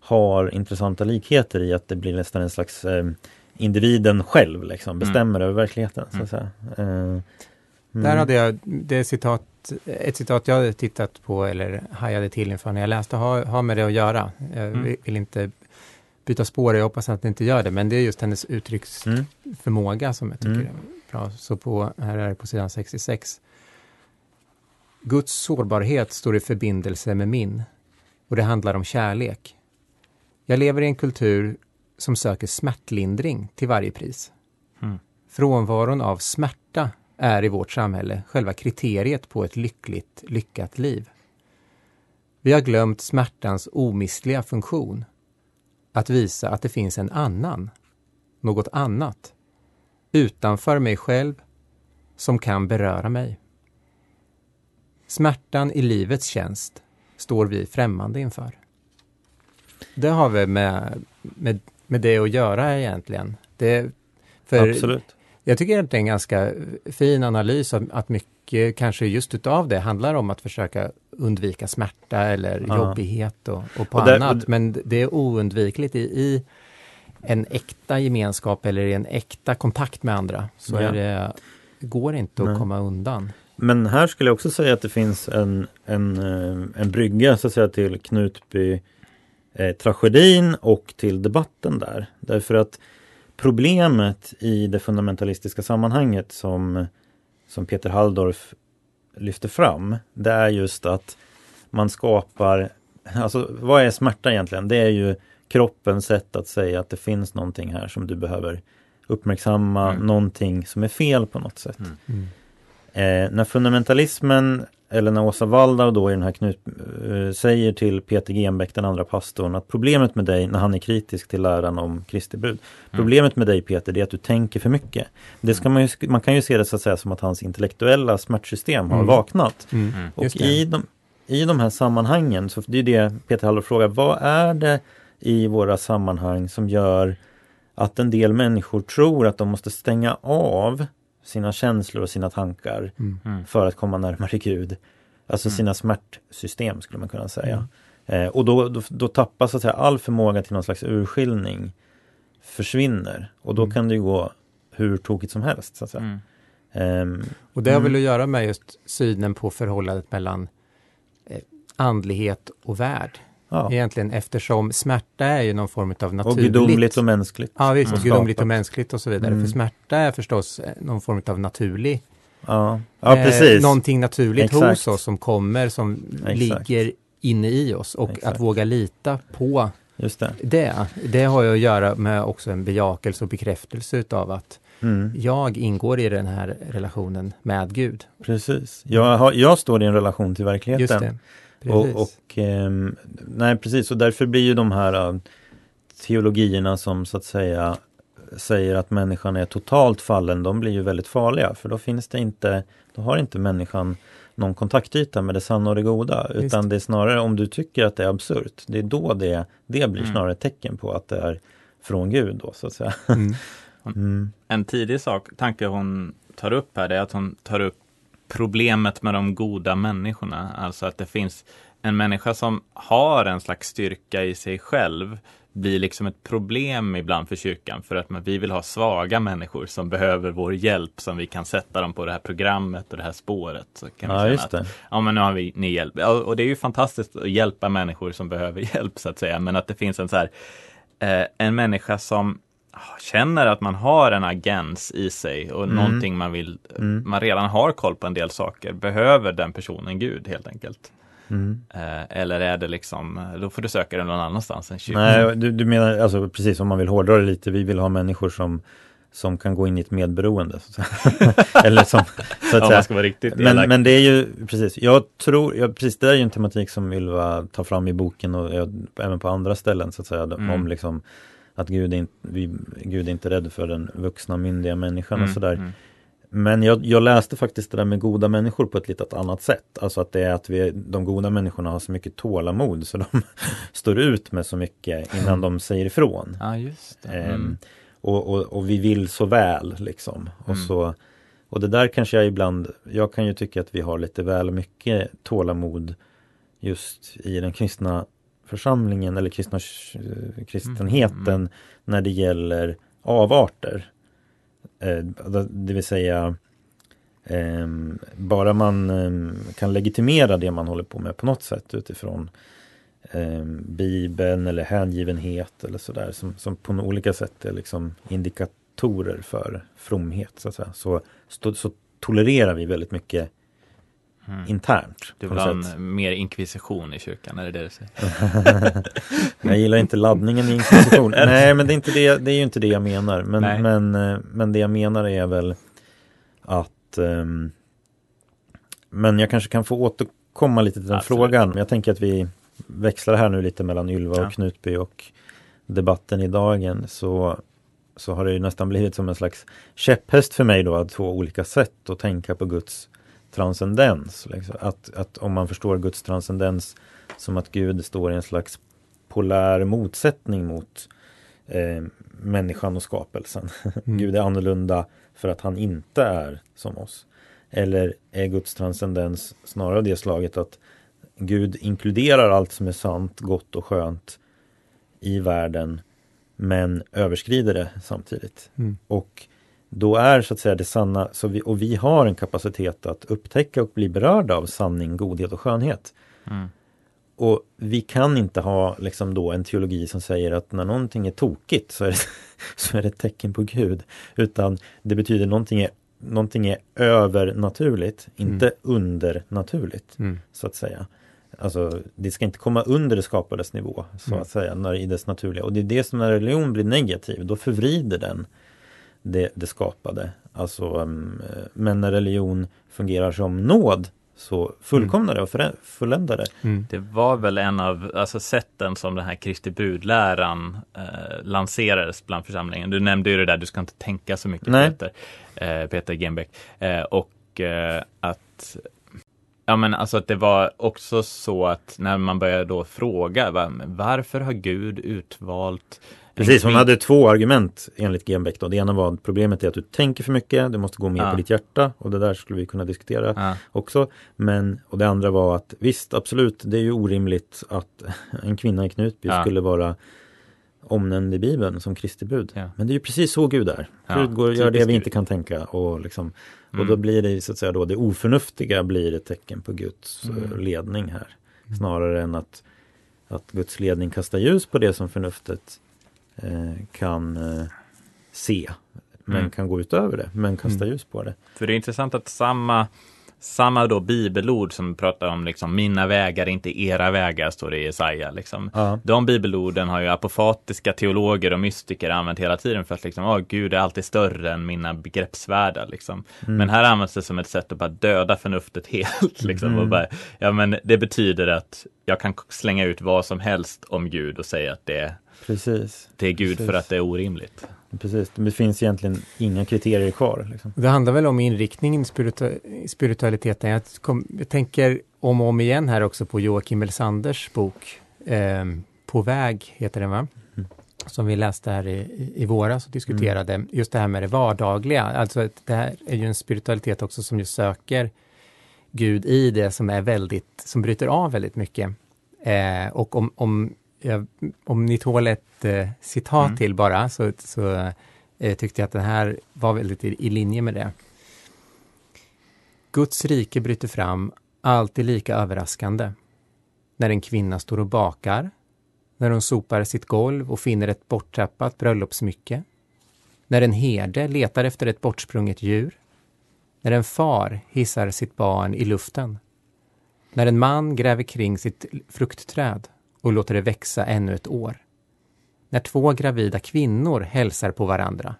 har intressanta likheter i att det blir nästan en slags ehm, individen själv liksom, bestämmer över verkligheten. Så att säga. Ehm, Där mm. hade jag det citat, ett citat jag hade tittat på eller hajade till inför när jag läste, har, har med det att göra. Jag Mm. vill- vill inte byta spår, jag hoppas att det inte gör det, men det är just hennes uttrycksförmåga Mm. som jag tycker Mm. är bra. Så på, här är det på sidan 66. Guds sårbarhet står i förbindelse med min och det handlar om kärlek. Jag lever i en kultur som söker smärtlindring till varje pris. Mm. Frånvaron av smärta är i vårt samhälle själva kriteriet på ett lyckligt, lyckat liv. Vi har glömt smärtans omistliga funktion. Att visa att det finns en annan, något annat, utanför mig själv, som kan beröra mig. Smärtan i livets tjänst står vi främmande inför. Det har vi med, med, med det att göra egentligen. Det, för Absolut. jag tycker att det är en ganska fin analys att, att mycket kanske just utav det handlar om att försöka undvika smärta eller Ja. jobbighet och, och på Och där- annat. Men det är oundvikligt i, i en äkta gemenskap eller i en äkta kontakt med andra. Så Ja. det går inte att Nej. komma undan. Men här skulle jag också säga att det finns en, en, eh, en brygga så att säga till Knutby eh, tragedin och till debatten där. Därför att problemet i det fundamentalistiska sammanhanget som, som Peter Halldorf lyfter fram, det är just att man skapar, alltså vad är smärta egentligen? Det är ju kroppens sätt att säga att det finns någonting här som du behöver uppmärksamma, Mm. någonting som är fel på något sätt. Mm. Mm. Eh, när fundamentalismen, eller när Åsa Waldau då i den här Knut, eh, säger till Peter Genbeck, den andra pastorn, att problemet med dig, när han är kritisk till läran om Kristi brud, problemet med dig Peter, det är att du tänker för mycket. Det ska man, ju, man kan ju se det så att säga som att hans intellektuella smärtsystem har Mm. vaknat. Mm. Mm. Och i de, i de här sammanhangen, så det är det Peter Hallor frågar, vad är det i våra sammanhang som gör att en del människor tror att de måste stänga av sina känslor och sina tankar Mm. Mm. för att komma närmare Gud. Alltså Mm. sina smärtsystem skulle man kunna säga. Eh, och då, då, då tappas så att säga, all förmåga till någon slags urskiljning försvinner. Och då Mm. kan det ju gå hur tokigt som helst. Så att säga. Mm. Ehm, Och det har Mm. väl att göra med just synen på förhållandet mellan eh, andlighet och värld. Ja. Egentligen eftersom smärta är ju någon form av Och naturligt. gudomligt och mänskligt. Ja visst, Mm. gudomligt och mänskligt och så vidare. Mm. För smärta är förstås eh, någon form av naturlig. Ja, ja eh, precis. någonting naturligt Exakt. hos oss som kommer, som Exakt. ligger inne i oss. Och Exakt. att våga lita på Just det. det, det har ju att göra med också en bejakelse och bekräftelse utav att Mm, jag ingår i den här relationen med Gud. precis. Jag, har, jag står i en relation till verkligheten. Just. Precis. Och, och ehm, nej precis, och därför blir ju de här äh, teologierna som så att säga säger att människan är totalt fallen, de blir ju väldigt farliga för då finns det inte, då har inte människan någon kontaktyta med det sanna och det goda Visst. utan det är snarare om du tycker att det är absurt, det är då det, det blir Mm. snarare ett tecken på att det är från Gud då så att säga. mm. Mm. En tidig sak, tanke hon tar upp här, det är att hon tar upp problemet med de goda människorna. Alltså att det finns en människa som har en slags styrka i sig själv blir liksom ett problem ibland för kyrkan för att vi vill ha svaga människor som behöver vår hjälp som vi kan sätta dem på det här programmet och det här spåret. Så kan Ja just att, det. ja men nu har vi ni hjälp. Och det är ju fantastiskt att hjälpa människor som behöver hjälp så att säga. Men att det finns en så här, eh, en människa som känner att man har en agens i sig och Mm. någonting man vill, Mm. man redan har koll på en del saker. Behöver den personen Gud helt enkelt? Mm. Eh, eller är det liksom, då får du söka det någon annanstans än kyrkan. Nej, du, du menar alltså precis om man vill hårdra det lite, vi vill ha människor som som kan gå in i ett medberoende. Så att säga. Eller som, så att Om säga. ska vara riktigt Men, elak. men det är ju precis, jag tror, ja, precis det är ju en tematik som Ylva tar fram i boken och ja, även på andra ställen så att säga. Mm. Om liksom att Gud är, inte, vi, Gud är inte rädd för den vuxna myndiga människan Mm, och sådär. mm. Men jag, jag läste faktiskt det där med goda människor på ett lite annat sätt. Alltså att det är att vi, de goda människorna har så mycket tålamod så de står ut med så mycket innan de säger ifrån. Ja, just. Ehm, Mm. och, och, och vi vill så väl liksom. Och, Mm. så, och det där kanske jag ibland, jag kan ju tycka att vi har lite väl mycket tålamod just i den kristna församlingen eller kristna, eh, kristenheten Mm. när det gäller avarter. Eh, det vill säga ehm, bara man ehm, kan legitimera det man håller på med på något sätt utifrån ehm, Bibeln eller hängivenhet eller sådär som, som på olika sätt är liksom indikatorer för fromhet så. Så, så, så tolererar vi väldigt mycket Mm. internt. Du vill ha en mer inkvisition i kyrkan, är det det du säger? Jag gillar inte laddningen i inkvisition. Nej, men det är, inte det, det är ju inte det jag menar. Men, Nej. men, eh, men det jag menar är väl att ehm, Men jag kanske kan få återkomma lite till den Absolut. frågan. Jag tänker att vi växlar här nu lite mellan Ylva Ja. och Knutby och debatten i dagen. Så, så har det ju nästan blivit som en slags käpphäst för mig då att två olika sätt att tänka på Guds transcendens. Liksom. Att, att om man förstår Guds transcendens som att Gud står i en slags polär motsättning mot eh, människan och skapelsen. Mm. Gud är annorlunda för att han inte är som oss. Eller är Guds transcendens snarare det slaget att Gud inkluderar allt som är sant, gott och skönt i världen men överskrider det samtidigt. Mm. Och då är så att säga det sanna, så vi, och vi har en kapacitet att upptäcka och bli berörda av sanning, godhet och skönhet. Mm. Och vi kan inte ha liksom då en teologi som säger att när någonting är tokigt så är det, så är det ett tecken på Gud. Utan det betyder någonting är, någonting är övernaturligt, inte undernaturligt Mm. så att säga. Alltså det ska inte komma under det skapades nivå så Mm. att säga när, i dess naturliga. Och det är det som när religion blir negativ, då förvrider den det, det skapade. Alltså, eh, men när religion fungerar som nåd så fullkomnar det och förä- fulländar det. Mm. Det var väl en av alltså, sätten som den här Kristi brudläran eh, lanserades bland församlingen. Du nämnde ju det där, du ska inte tänka så mycket Nej. Peter, eh, Peter Genbeck. Eh, och eh, att Ja men alltså att det var också så att när man började då fråga va, varför har Gud utvalt Precis, hon hade två argument enligt Genbeck. Då. Det ena var att problemet är att du tänker för mycket, du måste gå mer Ja. på ditt hjärta och det där skulle vi kunna diskutera Ja, också. Men, och det andra var att visst, absolut, det är ju orimligt att en kvinna i Knutby Ja. skulle vara omnämnd i Bibeln som Kristi brud. Ja. Men det är ju precis så Gud är. Gud går, gör det vi inte kan tänka och, liksom, och Mm. då blir det så att säga då det oförnuftiga blir ett tecken på Guds Mm. eh, ledning här. Snarare än att, att Guds ledning kastar ljus på det som förnuftet kan eh, se. Men Mm. kan gå utöver det, men kasta Mm. ljus på det. För det är intressant att samma samma då bibelord som pratar om liksom mina vägar, inte era vägar, står det i Jesaja. Liksom. Ja. De bibelorden har ju apofatiska teologer och mystiker använt hela tiden för att liksom, åh, Gud är alltid större än mina begreppsvärldar. Liksom. Mm. Men här används det som ett sätt att bara döda förnuftet helt. Liksom, Mm. och bara, ja, men det betyder att jag kan slänga ut vad som helst om Gud och säga att det, Precis. det är Gud Precis. för att det är orimligt. Precis, det finns egentligen inga kriterier kvar. Liksom. Det handlar väl om inriktningen i spiritu- i spiritualiteten. Jag, kom, jag tänker om och om igen här också på Joakim Elsanders bok eh, På väg, heter den va? Mm. Som vi läste här i, i, våras och diskuterade. Just det här med det vardagliga. Alltså det här är ju en spiritualitet också som ju söker Gud i det som är väldigt, som bryter av väldigt mycket. Eh, och om, om, ja, om ni tål ett eh, citat Mm. till bara, så, så eh, tyckte jag att den här var väldigt i, i linje med det. Guds rike bryter fram, alltid lika överraskande. När en kvinna står och bakar, när hon sopar sitt golv och finner ett borttappat bröllopssmycke, när en herde letar efter ett bortsprunget djur, när en far hissar sitt barn i luften, när en man gräver kring sitt fruktträd och låter det växa ännu ett år, när två gravida kvinnor hälsar på varandra,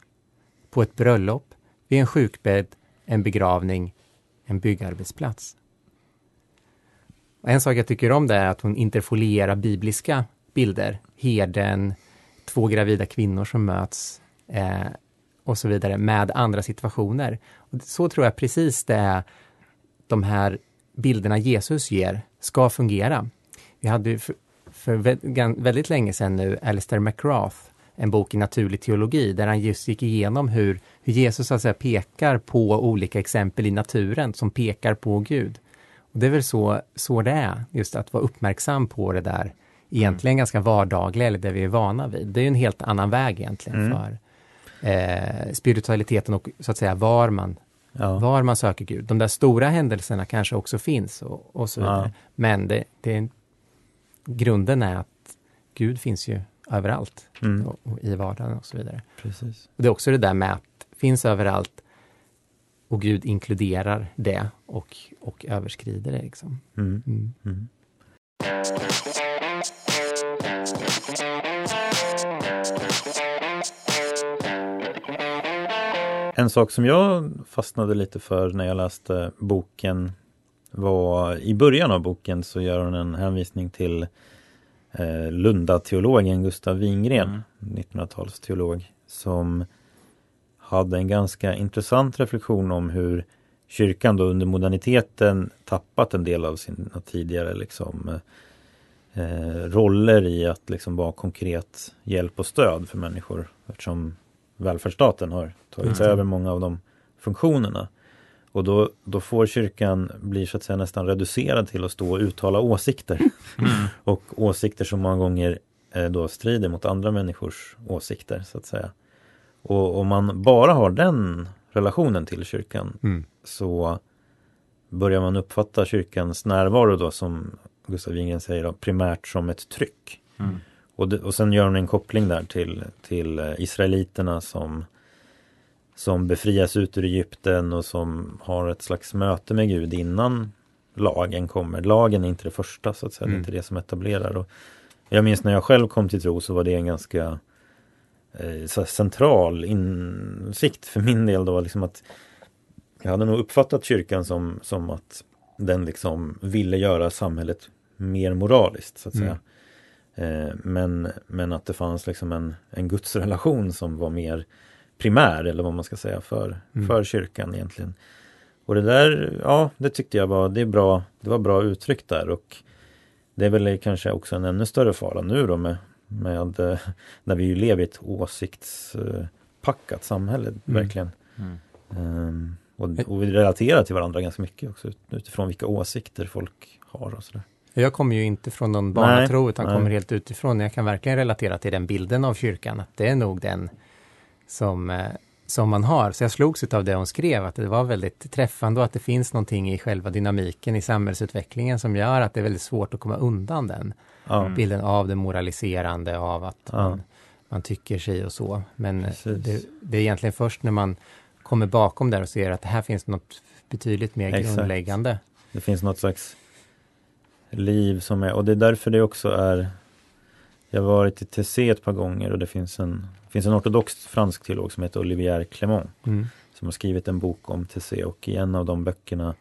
på ett bröllop, vid en sjukbädd, en begravning, en byggarbetsplats. Och en sak jag tycker om det är att hon interfolierar bibliska bilder. Herden, två gravida kvinnor som möts eh, och så vidare med andra situationer. Och så tror jag precis det är de här bilderna Jesus ger ska fungera. Vi hade ju för, väldigt länge sedan nu Alistair McGrath, en bok i naturlig teologi, där han just gick igenom hur, hur Jesus så att säga, pekar på olika exempel i naturen som pekar på Gud. Och det är väl så, så det är, just att vara uppmärksam på det där egentligen ganska vardagliga, eller det vi är vana vid. Det är en helt annan väg egentligen Mm. för eh, spiritualiteten och så att säga var man, Ja. var man söker Gud. De där stora händelserna kanske också finns och, och så vidare. Ja. Men det, det, grunden är att Gud finns ju överallt Mm. och, och i vardagen och så vidare. Precis. Och det är också det där med att finns överallt och Gud inkluderar det och, och överskrider det. Liksom. Mm. Mm. Mm. En sak som jag fastnade lite för när jag läste boken var i början av boken så gör hon en hänvisning till eh, Lunda-teologen Gustav Wingren, Mm. 1900-talsteolog, som hade en ganska intressant reflektion om hur kyrkan då under moderniteten tappat en del av sina tidigare liksom, eh, roller i att liksom vara konkret hjälp och stöd för människor eftersom välfärdsstaten har tagit Mm. över många av de funktionerna. Och då, då får kyrkan bli så att säga nästan reducerad till att stå och uttala åsikter. Mm. Och åsikter som många gånger eh, då strider mot andra människors åsikter så att säga. Och om man bara har den relationen till kyrkan Mm. så börjar man uppfatta kyrkans närvaro då som Gustav Wingren säger då, primärt som ett tryck. Mm. Och, det, och sen gör hon en koppling där till, till eh, israeliterna som, som befrias ut ur Egypten och som har ett slags möte med Gud innan lagen kommer. Lagen är inte det första så att säga, det är Mm. inte det som etablerar. Och jag minns när jag själv kom till tro så var det en ganska eh, central insikt för min del då. Liksom att jag hade nog uppfattat kyrkan som, som att den liksom ville göra samhället mer moraliskt så att Mm. säga. Eh, men, men att det fanns liksom en, en gudsrelation som var mer primär eller vad man ska säga för, Mm. för kyrkan egentligen. Och det där, ja det tyckte jag var, det är bra, det var bra uttryckt där och det är väl kanske också en ännu större fara nu då med, med när vi ju lever i ett åsiktspackat samhälle, Mm. verkligen. Mm. Ehm, och, och vi relaterar till varandra ganska mycket också ut- utifrån vilka åsikter folk har och sådär. Jag kommer ju inte från någon barnatro utan nej. kommer helt utifrån. Jag kan verkligen relatera till den bilden av kyrkan, att det är nog den som, eh, som man har. Så jag slogs av det hon skrev, att det var väldigt träffande och att det finns någonting i själva dynamiken i samhällsutvecklingen som gör att det är väldigt svårt att komma undan den Mm. bilden av det moraliserande, av att Ja. man, man tycker sig och så. Men det, det är egentligen först när man kommer bakom där och ser att det här finns något betydligt mer Exakt. grundläggande. det finns något slags liv som är, och det är därför det också är Jag har varit i TC ett par gånger och det finns en, finns en ortodox fransk teolog som heter Olivier Clément Mm. som har skrivit en bok om TC och i en av de böckerna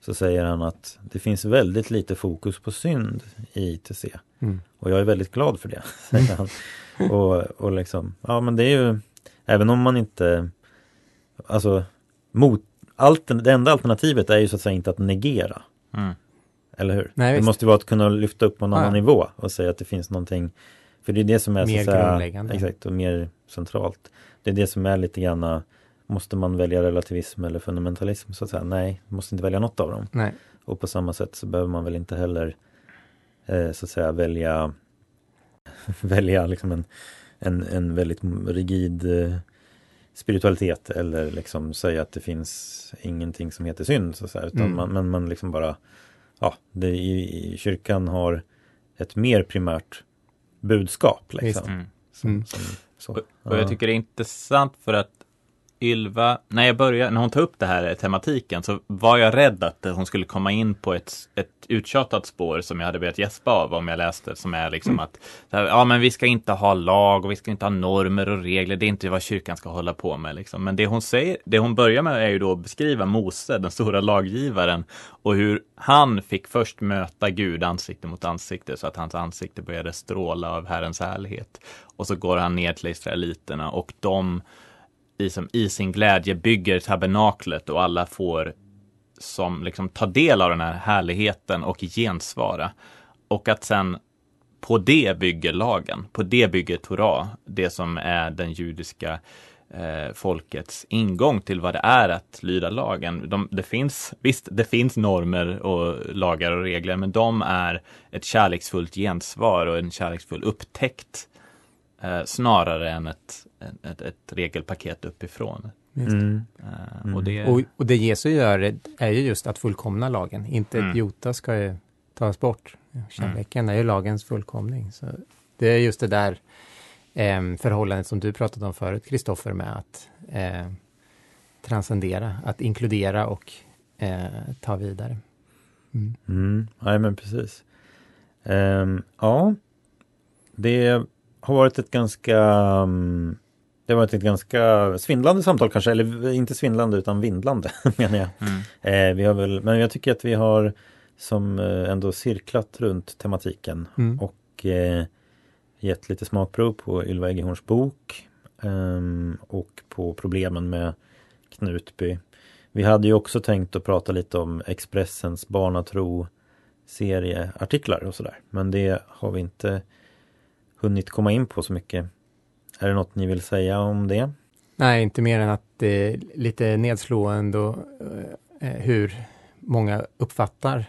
så säger han att det finns väldigt lite fokus på synd i TC. Mm. Och jag är väldigt glad för det, säger han. Och, och liksom, ja men det är ju, även om man inte, alltså, mot, allt, det enda alternativet är ju så att säga inte att negera. Mm. Eller hur? Nej, det visst. måste vara att kunna lyfta upp på en Ja. annan nivå och säga att det finns någonting För det är det som är Mer så säga, grundläggande. Exakt, och mer centralt. Det är det som är lite grann Måste man välja relativism eller fundamentalism så att säga? Nej, man måste inte välja något av dem. Nej. Och på samma sätt så behöver man väl inte heller eh, så att säga välja välja liksom en, en, en väldigt rigid eh, spiritualitet eller liksom säga att det finns ingenting som heter synd så att säga, utan Mm. man, men man liksom bara ja, det i, i kyrkan har ett mer primärt budskap liksom. Mm. Som, Mm. som, så. Och, och jag tycker det är intressant för att Ylva, när jag började, när hon tar upp det här tematiken så var jag rädd att hon skulle komma in på ett, ett uttjatat spår som jag hade börjat gäspa av om jag läste, som är liksom att så här, ja men vi ska inte ha lag och vi ska inte ha normer och regler, det är inte vad kyrkan ska hålla på med liksom. Men det hon säger, det hon börjar med är ju då att beskriva Mose, den stora laggivaren, och hur han fick först möta Gud ansikte mot ansikte så att hans ansikte började stråla av Herrens härlighet. Och så går han ner till israeliterna och de i, i sin glädje bygger tabernaklet och alla får som liksom ta del av den här härligheten och gensvara. Och att sen på det bygger lagen, på det bygger Torah, det som är den judiska eh, folkets ingång till vad det är att lyda lagen. De, det finns, visst, det finns normer och lagar och regler, men de är ett kärleksfullt gensvar och en kärleksfull upptäckt eh, snarare än ett, ett, ett regelpaket uppifrån. Mm. Eh, Mm. Och det, Och, och det Jesus gör är- ju just att fullkomna lagen. Inte Mm. jota ska ju tas bort. Kärleken är ju lagens fullkomning. Så det är just det där eh, förhållandet som du pratade om förut, Kristoffer, med att eh, transcendera, att inkludera och eh, ta vidare. Mm. Mm, nej men precis. Ehm, ja, det har varit ett ganska mm, Det har varit ett ganska svindlande samtal kanske, eller inte svindlande utan vindlande menar jag. mm, Eh, vi har väl, men jag tycker att vi har som eh, ändå cirklat runt tematiken Mm. och eh, gett lite smakprov på Ylva Eggehorns bok ehm, och på problemen med Knutby. Vi hade ju också tänkt att prata lite om Expressens barnatro serieartiklar och sådär. Men det har vi inte hunnit komma in på så mycket. Är det något ni vill säga om det? Nej, inte mer än att det är lite nedslående och, eh, hur många uppfattar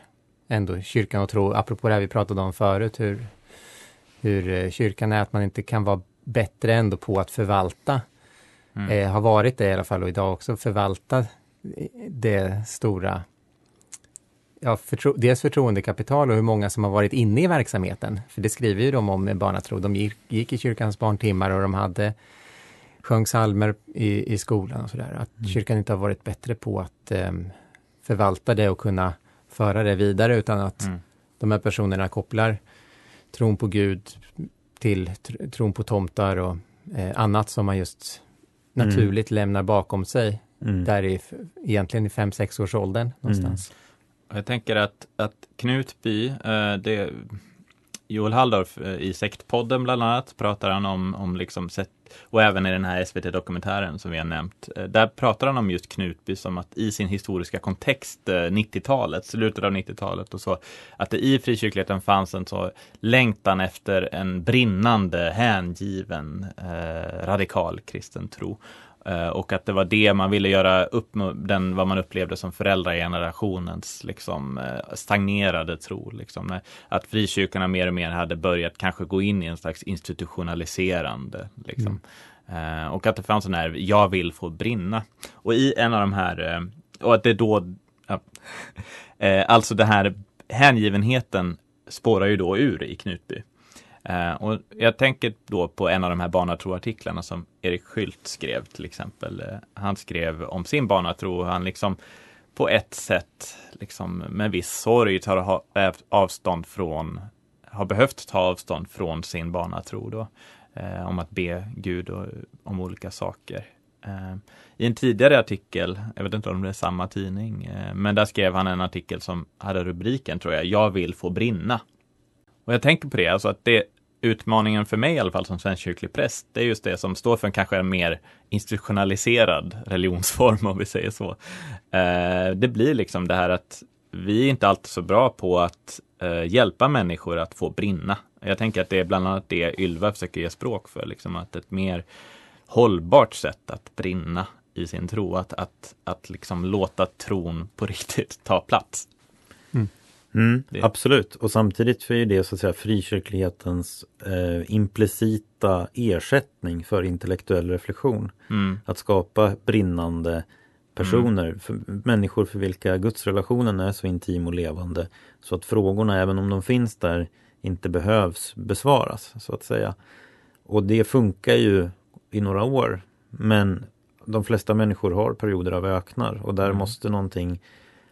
ändå kyrkan och tro, apropå det här vi pratade om förut, hur, hur eh, kyrkan är, att man inte kan vara bättre ändå på att förvalta, mm, eh, har varit det i alla fall och idag också, förvalta det stora, ja, förtro, dels förtroendekapital och hur många som har varit inne i verksamheten. För det skriver ju de om med barnatro. De gick, gick i kyrkans barntimmar och de hade sjöng psalmer i, i skolan och sådär. Att Mm. kyrkan inte har varit bättre på att em, förvalta det och kunna föra det vidare utan att mm, de här personerna kopplar tron på Gud till tr- tron på tomtar och eh, annat som man just Mm. naturligt lämnar bakom sig Mm. där i, egentligen i fem sex års åldern någonstans. Jag tänker att, att Knutby, eh, det, Joel Halldorf eh, i Sektpodden bland annat pratar han om, om liksom sätt, och även i den här SVT-dokumentären som vi har nämnt. Eh, där pratar han om just Knutby som att i sin historiska kontext, eh, 90-talet, slutet av 90-talet och så, att det i frikyrkligheten fanns en så längtan efter en brinnande, hängiven, eh, radikal kristen tro. Eh, och att det var det man ville göra upp den, vad man upplevde som föräldragenerationens liksom, eh, stagnerade tro. Liksom. Att frikyrkorna mer och mer hade börjat kanske gå in i en slags institutionaliserande. Liksom. Mm. Och att det fanns en här, jag vill få brinna. Och i en av de här, och att det då, ja, alltså det här hängivenheten spårar ju då ur i Knutby. Eh, och jag tänker då på en av de här barnatroartiklarna som Erik Skylt skrev till exempel. Eh, han skrev om sin barnatro och han liksom på ett sätt liksom med viss sorg tar eh, avstånd från, har behövt ta avstånd från sin barnatro då. eh, om att be Gud och, om olika saker. Eh, I en tidigare artikel, jag vet inte om det är samma tidning, men där skrev han en artikel som hade rubriken tror jag, Jag vill få brinna. Och jag tänker på det, alltså att det, utmaningen för mig i alla fall som svenskkyrklig präst, det är just det som står för en kanske en mer institutionaliserad religionsform om vi säger så. Eh, det blir liksom det här att vi är inte alltid så bra på att eh, hjälpa människor att få brinna. Jag tänker att det är bland annat det Ylva försöker ge språk för, liksom att ett mer hållbart sätt att brinna i sin tro, att, att, att liksom låta tron på riktigt ta plats. Mm, absolut, och samtidigt för det så att säga frikyrklighetens eh, implicita ersättning för intellektuell reflektion. Mm. Att skapa brinnande personer, mm. för, människor för vilka gudsrelationen är så intim och levande. Så att frågorna, även om de finns där, inte behövs besvaras så att säga. Och det funkar ju i några år. Men de flesta människor har perioder av öknar och där mm. måste någonting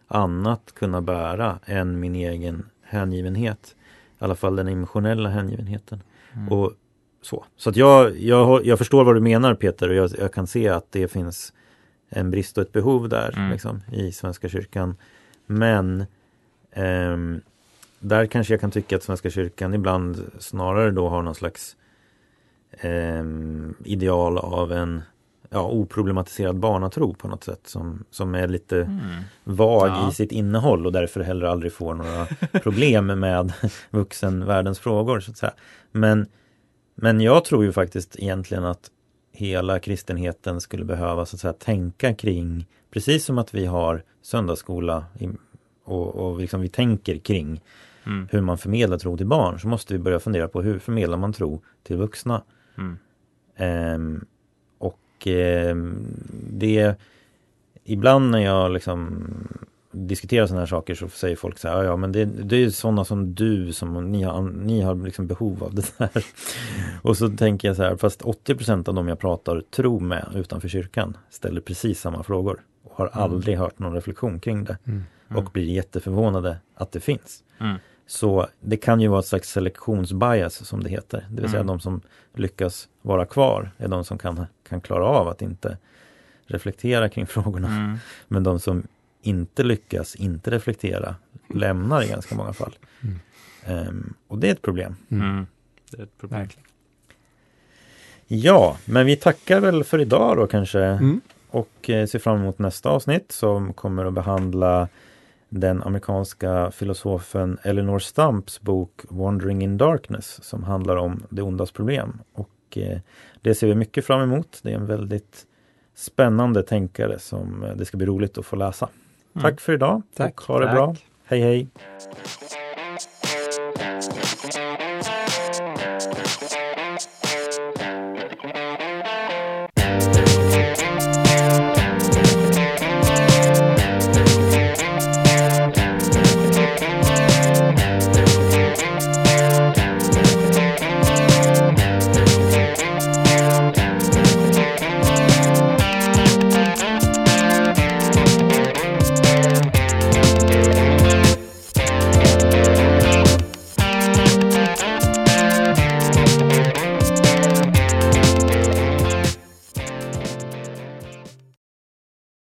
annat kunna bära än min egen hängivenhet. I alla fall den emotionella hängivenheten. Mm. Och så så att jag, jag, jag förstår vad du menar Peter och jag, jag kan se att det finns en brist och ett behov där mm. liksom, i Svenska kyrkan. Men ehm, där kanske jag kan tycka att Svenska kyrkan ibland snarare då har någon slags ehm, ideal av en ja, oproblematiserad barnatro på något sätt som, som är lite mm. vag ja. i sitt innehåll och därför heller aldrig får några problem med vuxenvärldens frågor. så att säga. Men, men jag tror ju faktiskt egentligen att hela kristenheten skulle behöva så att säga, tänka kring, precis som att vi har söndagsskola i, och, och liksom vi tänker kring mm. hur man förmedlar tro till barn, så måste vi börja fundera på hur förmedlar man tro till vuxna. Mm. Um, och eh, det Ibland när jag liksom diskuterar sådana här saker så säger folk så här, ja men det, det är sådana som du som ni har, ni har liksom behov av det där. Och så tänker jag så här, fast 80% av dem jag pratar tro med utanför kyrkan ställer precis samma frågor och har mm. aldrig hört någon reflektion kring det. Mm. Mm. Och blir jätteförvånade att det finns. Så det kan ju vara ett slags selektionsbias som det heter. Det vill mm. säga de som lyckas vara kvar är de som kan, kan klara av att inte reflektera kring frågorna. Mm. Men de som inte lyckas inte reflektera lämnar i ganska många fall. Mm. Um, och det är ett problem. Mm. Mm. Det är ett problem. Ja, men vi tackar väl för idag då kanske. Mm. Och eh, ser fram emot nästa avsnitt som kommer att behandla den amerikanska filosofen Eleanor Stumps bok Wandering in Darkness som handlar om det ondas problem. Och eh, det ser vi mycket fram emot. Det är en väldigt spännande tänkare som eh, det ska bli roligt att få läsa. Mm. Tack för idag Tack. och ha det Tack. bra. Hej hej!